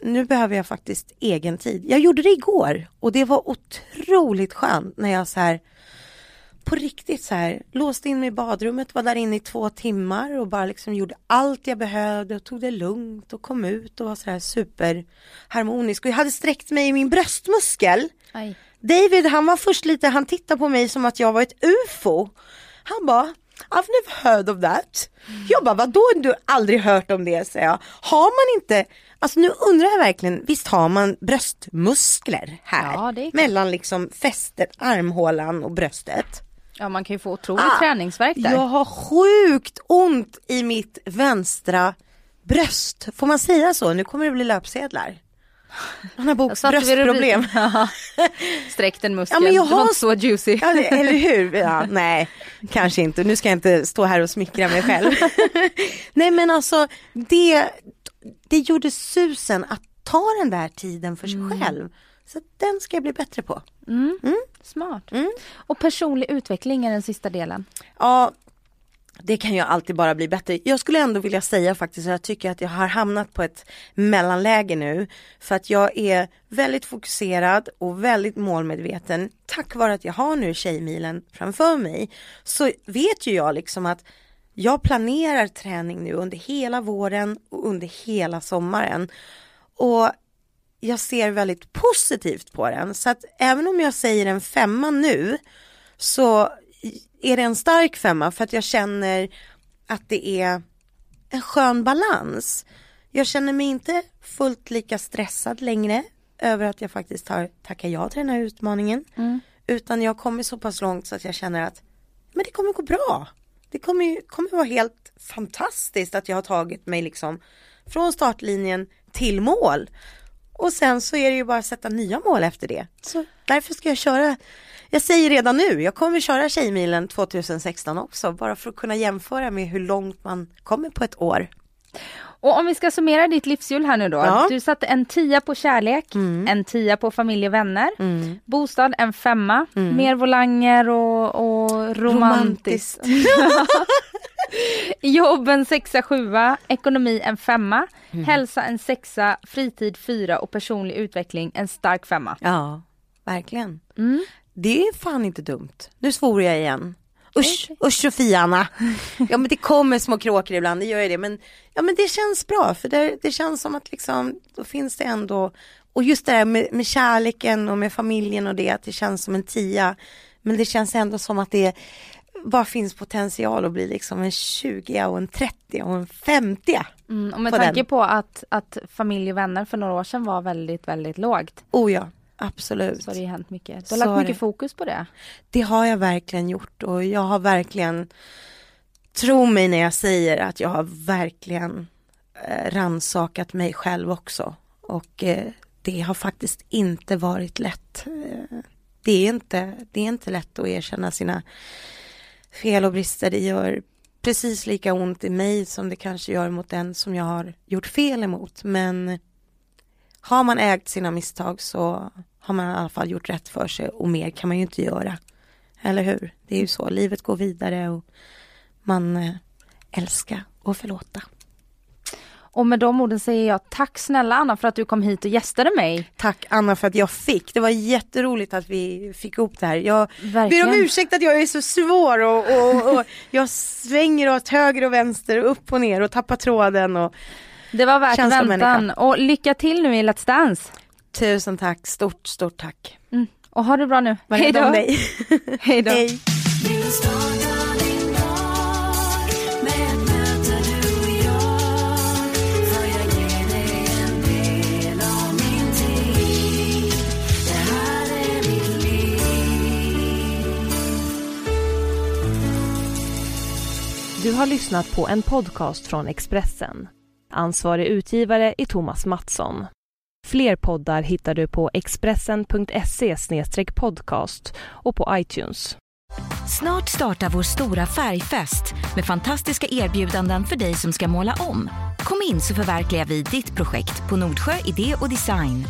[SPEAKER 2] nu behöver jag faktiskt egen tid. Jag gjorde det igår och det var otroligt skönt när jag så här på riktigt så här låste in mig i badrummet, var där inne i två timmar och bara liksom gjorde allt jag behövde och tog det lugnt och kom ut och var så här superharmonisk och jag hade sträckt mig i min bröstmuskel.
[SPEAKER 1] Aj.
[SPEAKER 2] David han var först lite, han tittade på mig som att jag var ett ufo. Han bara I've never heard of that. Jag bara, vadå du har aldrig hört om det? säger jag. Har man inte, alltså nu undrar jag verkligen, visst har man bröstmuskler här?
[SPEAKER 1] Ja, det är klart.
[SPEAKER 2] mellan liksom fästet, armhålan och bröstet.
[SPEAKER 1] Ja man kan ju få otrolig
[SPEAKER 2] Ah,
[SPEAKER 1] träningsvärk där.
[SPEAKER 2] Jag har sjukt ont i mitt vänstra bröst. Får man säga så? Nu kommer det bli löpsedlar. Boks
[SPEAKER 1] satte vi
[SPEAKER 2] bröstproblem.
[SPEAKER 1] Ja. Sträck den muskeln,
[SPEAKER 2] Ja, men jag
[SPEAKER 1] det var
[SPEAKER 2] har-
[SPEAKER 1] inte så juicy.
[SPEAKER 2] Ja, det- eller hur? Ja, nej, kanske inte. Nu ska jag inte stå här och smickra mig själv. nej, men alltså det, det gjorde susen att ta den där tiden för sig själv. Så den ska jag bli bättre på.
[SPEAKER 1] Smart.
[SPEAKER 2] Mm.
[SPEAKER 1] Och personlig utveckling är den sista delen.
[SPEAKER 2] Ja, det kan ju alltid bara bli bättre. Jag skulle ändå vilja säga faktiskt att jag tycker att jag har hamnat på ett mellanläge nu. För att jag är väldigt fokuserad och väldigt målmedveten. Tack vare att jag har nu Tjejmilen framför mig. Så vet ju jag liksom att jag planerar träning nu under hela våren och under hela sommaren. Och jag ser väldigt positivt på den. Så att även om jag säger en femma nu så är det en stark femma för att jag känner att det är en skön balans. Jag känner mig inte fullt lika stressad längre över att jag faktiskt har tackat ja till den här utmaningen. Utan jag kommer så pass långt så att jag känner att men det kommer gå bra. Det kommer, kommer vara helt fantastiskt att jag har tagit mig liksom från startlinjen till mål. Och sen så är det ju bara att sätta nya mål efter det. Så därför ska jag köra, jag säger redan nu, jag kommer köra Tjejmilen 2016 också, bara för att kunna jämföra med hur långt man kommer på ett år.
[SPEAKER 1] Och om vi ska summera ditt livshjul här nu då.
[SPEAKER 2] Ja.
[SPEAKER 1] Du satte en tia på kärlek, en tia på familj och vänner. Bostad en femma, mer volanger och, och romantiskt. Jobb en sexa, sjua, ekonomi en femma, hälsa en sexa, fritid fyra och personlig utveckling en stark femma.
[SPEAKER 2] Ja, verkligen. Det är fan inte dumt. Nu svor jag igen. Usch, usch Sofia-Anna. Ja men det kommer små kråkor ibland, det gör ju det. Men, ja, men det känns bra för det, det känns som att liksom, då finns det ändå, och just det där med, med kärleken och med familjen och det, att det känns som en tia. Men det känns ändå som att det bara finns potential att bli liksom en 20 och en 30 och en 50.
[SPEAKER 1] Mm, och med
[SPEAKER 2] På
[SPEAKER 1] tanke
[SPEAKER 2] den.
[SPEAKER 1] på att, att familj och vänner för några år sedan var väldigt, väldigt lågt.
[SPEAKER 2] Oh ja, absolut.
[SPEAKER 1] Så har det hänt mycket. Du har
[SPEAKER 2] Så
[SPEAKER 1] lagt mycket
[SPEAKER 2] det.
[SPEAKER 1] fokus på det.
[SPEAKER 2] Det har jag verkligen gjort och jag har verkligen, tro mig när jag säger att jag har verkligen eh, ransakat mig själv också. Och eh, det har faktiskt inte varit lätt. Eh, det, är inte, det är inte lätt att erkänna sina fel och brister. Det gör precis lika ont i mig som det kanske gör mot den som jag har gjort fel emot. Men har man ägt sina misstag så har man i alla fall gjort rätt för sig och mer kan man ju inte göra. Eller hur? Det är ju så, livet går vidare och man eh, älskar och förlåta.
[SPEAKER 1] Och med de orden säger jag tack snälla Anna för att du kom hit och gästade mig.
[SPEAKER 2] Tack Anna för att jag fick. Det var jätteroligt att vi fick ihop det här. Jag
[SPEAKER 1] Verkligen.
[SPEAKER 2] ber om ursäkt att jag är så svår och, och, och jag svänger åt höger och vänster och upp och ner och tappar tråden. Och...
[SPEAKER 1] Det var värt väntan
[SPEAKER 2] människa.
[SPEAKER 1] och lycka till nu i Let's Dance.
[SPEAKER 2] Tusen tack, stort stort tack.
[SPEAKER 1] Mm. Och ha det bra nu.
[SPEAKER 2] Var
[SPEAKER 1] Hej då. Hej då.
[SPEAKER 2] Hej.
[SPEAKER 3] Du har lyssnat på en podcast från Expressen. Ansvarig utgivare är Thomas Mattsson. Fler poddar hittar du på expressen.se podcast och på iTunes.
[SPEAKER 4] Snart startar vår stora färgfest med fantastiska erbjudanden för dig som ska måla om. Kom in så förverkligar vi ditt projekt på Nordsjö Idé och Design.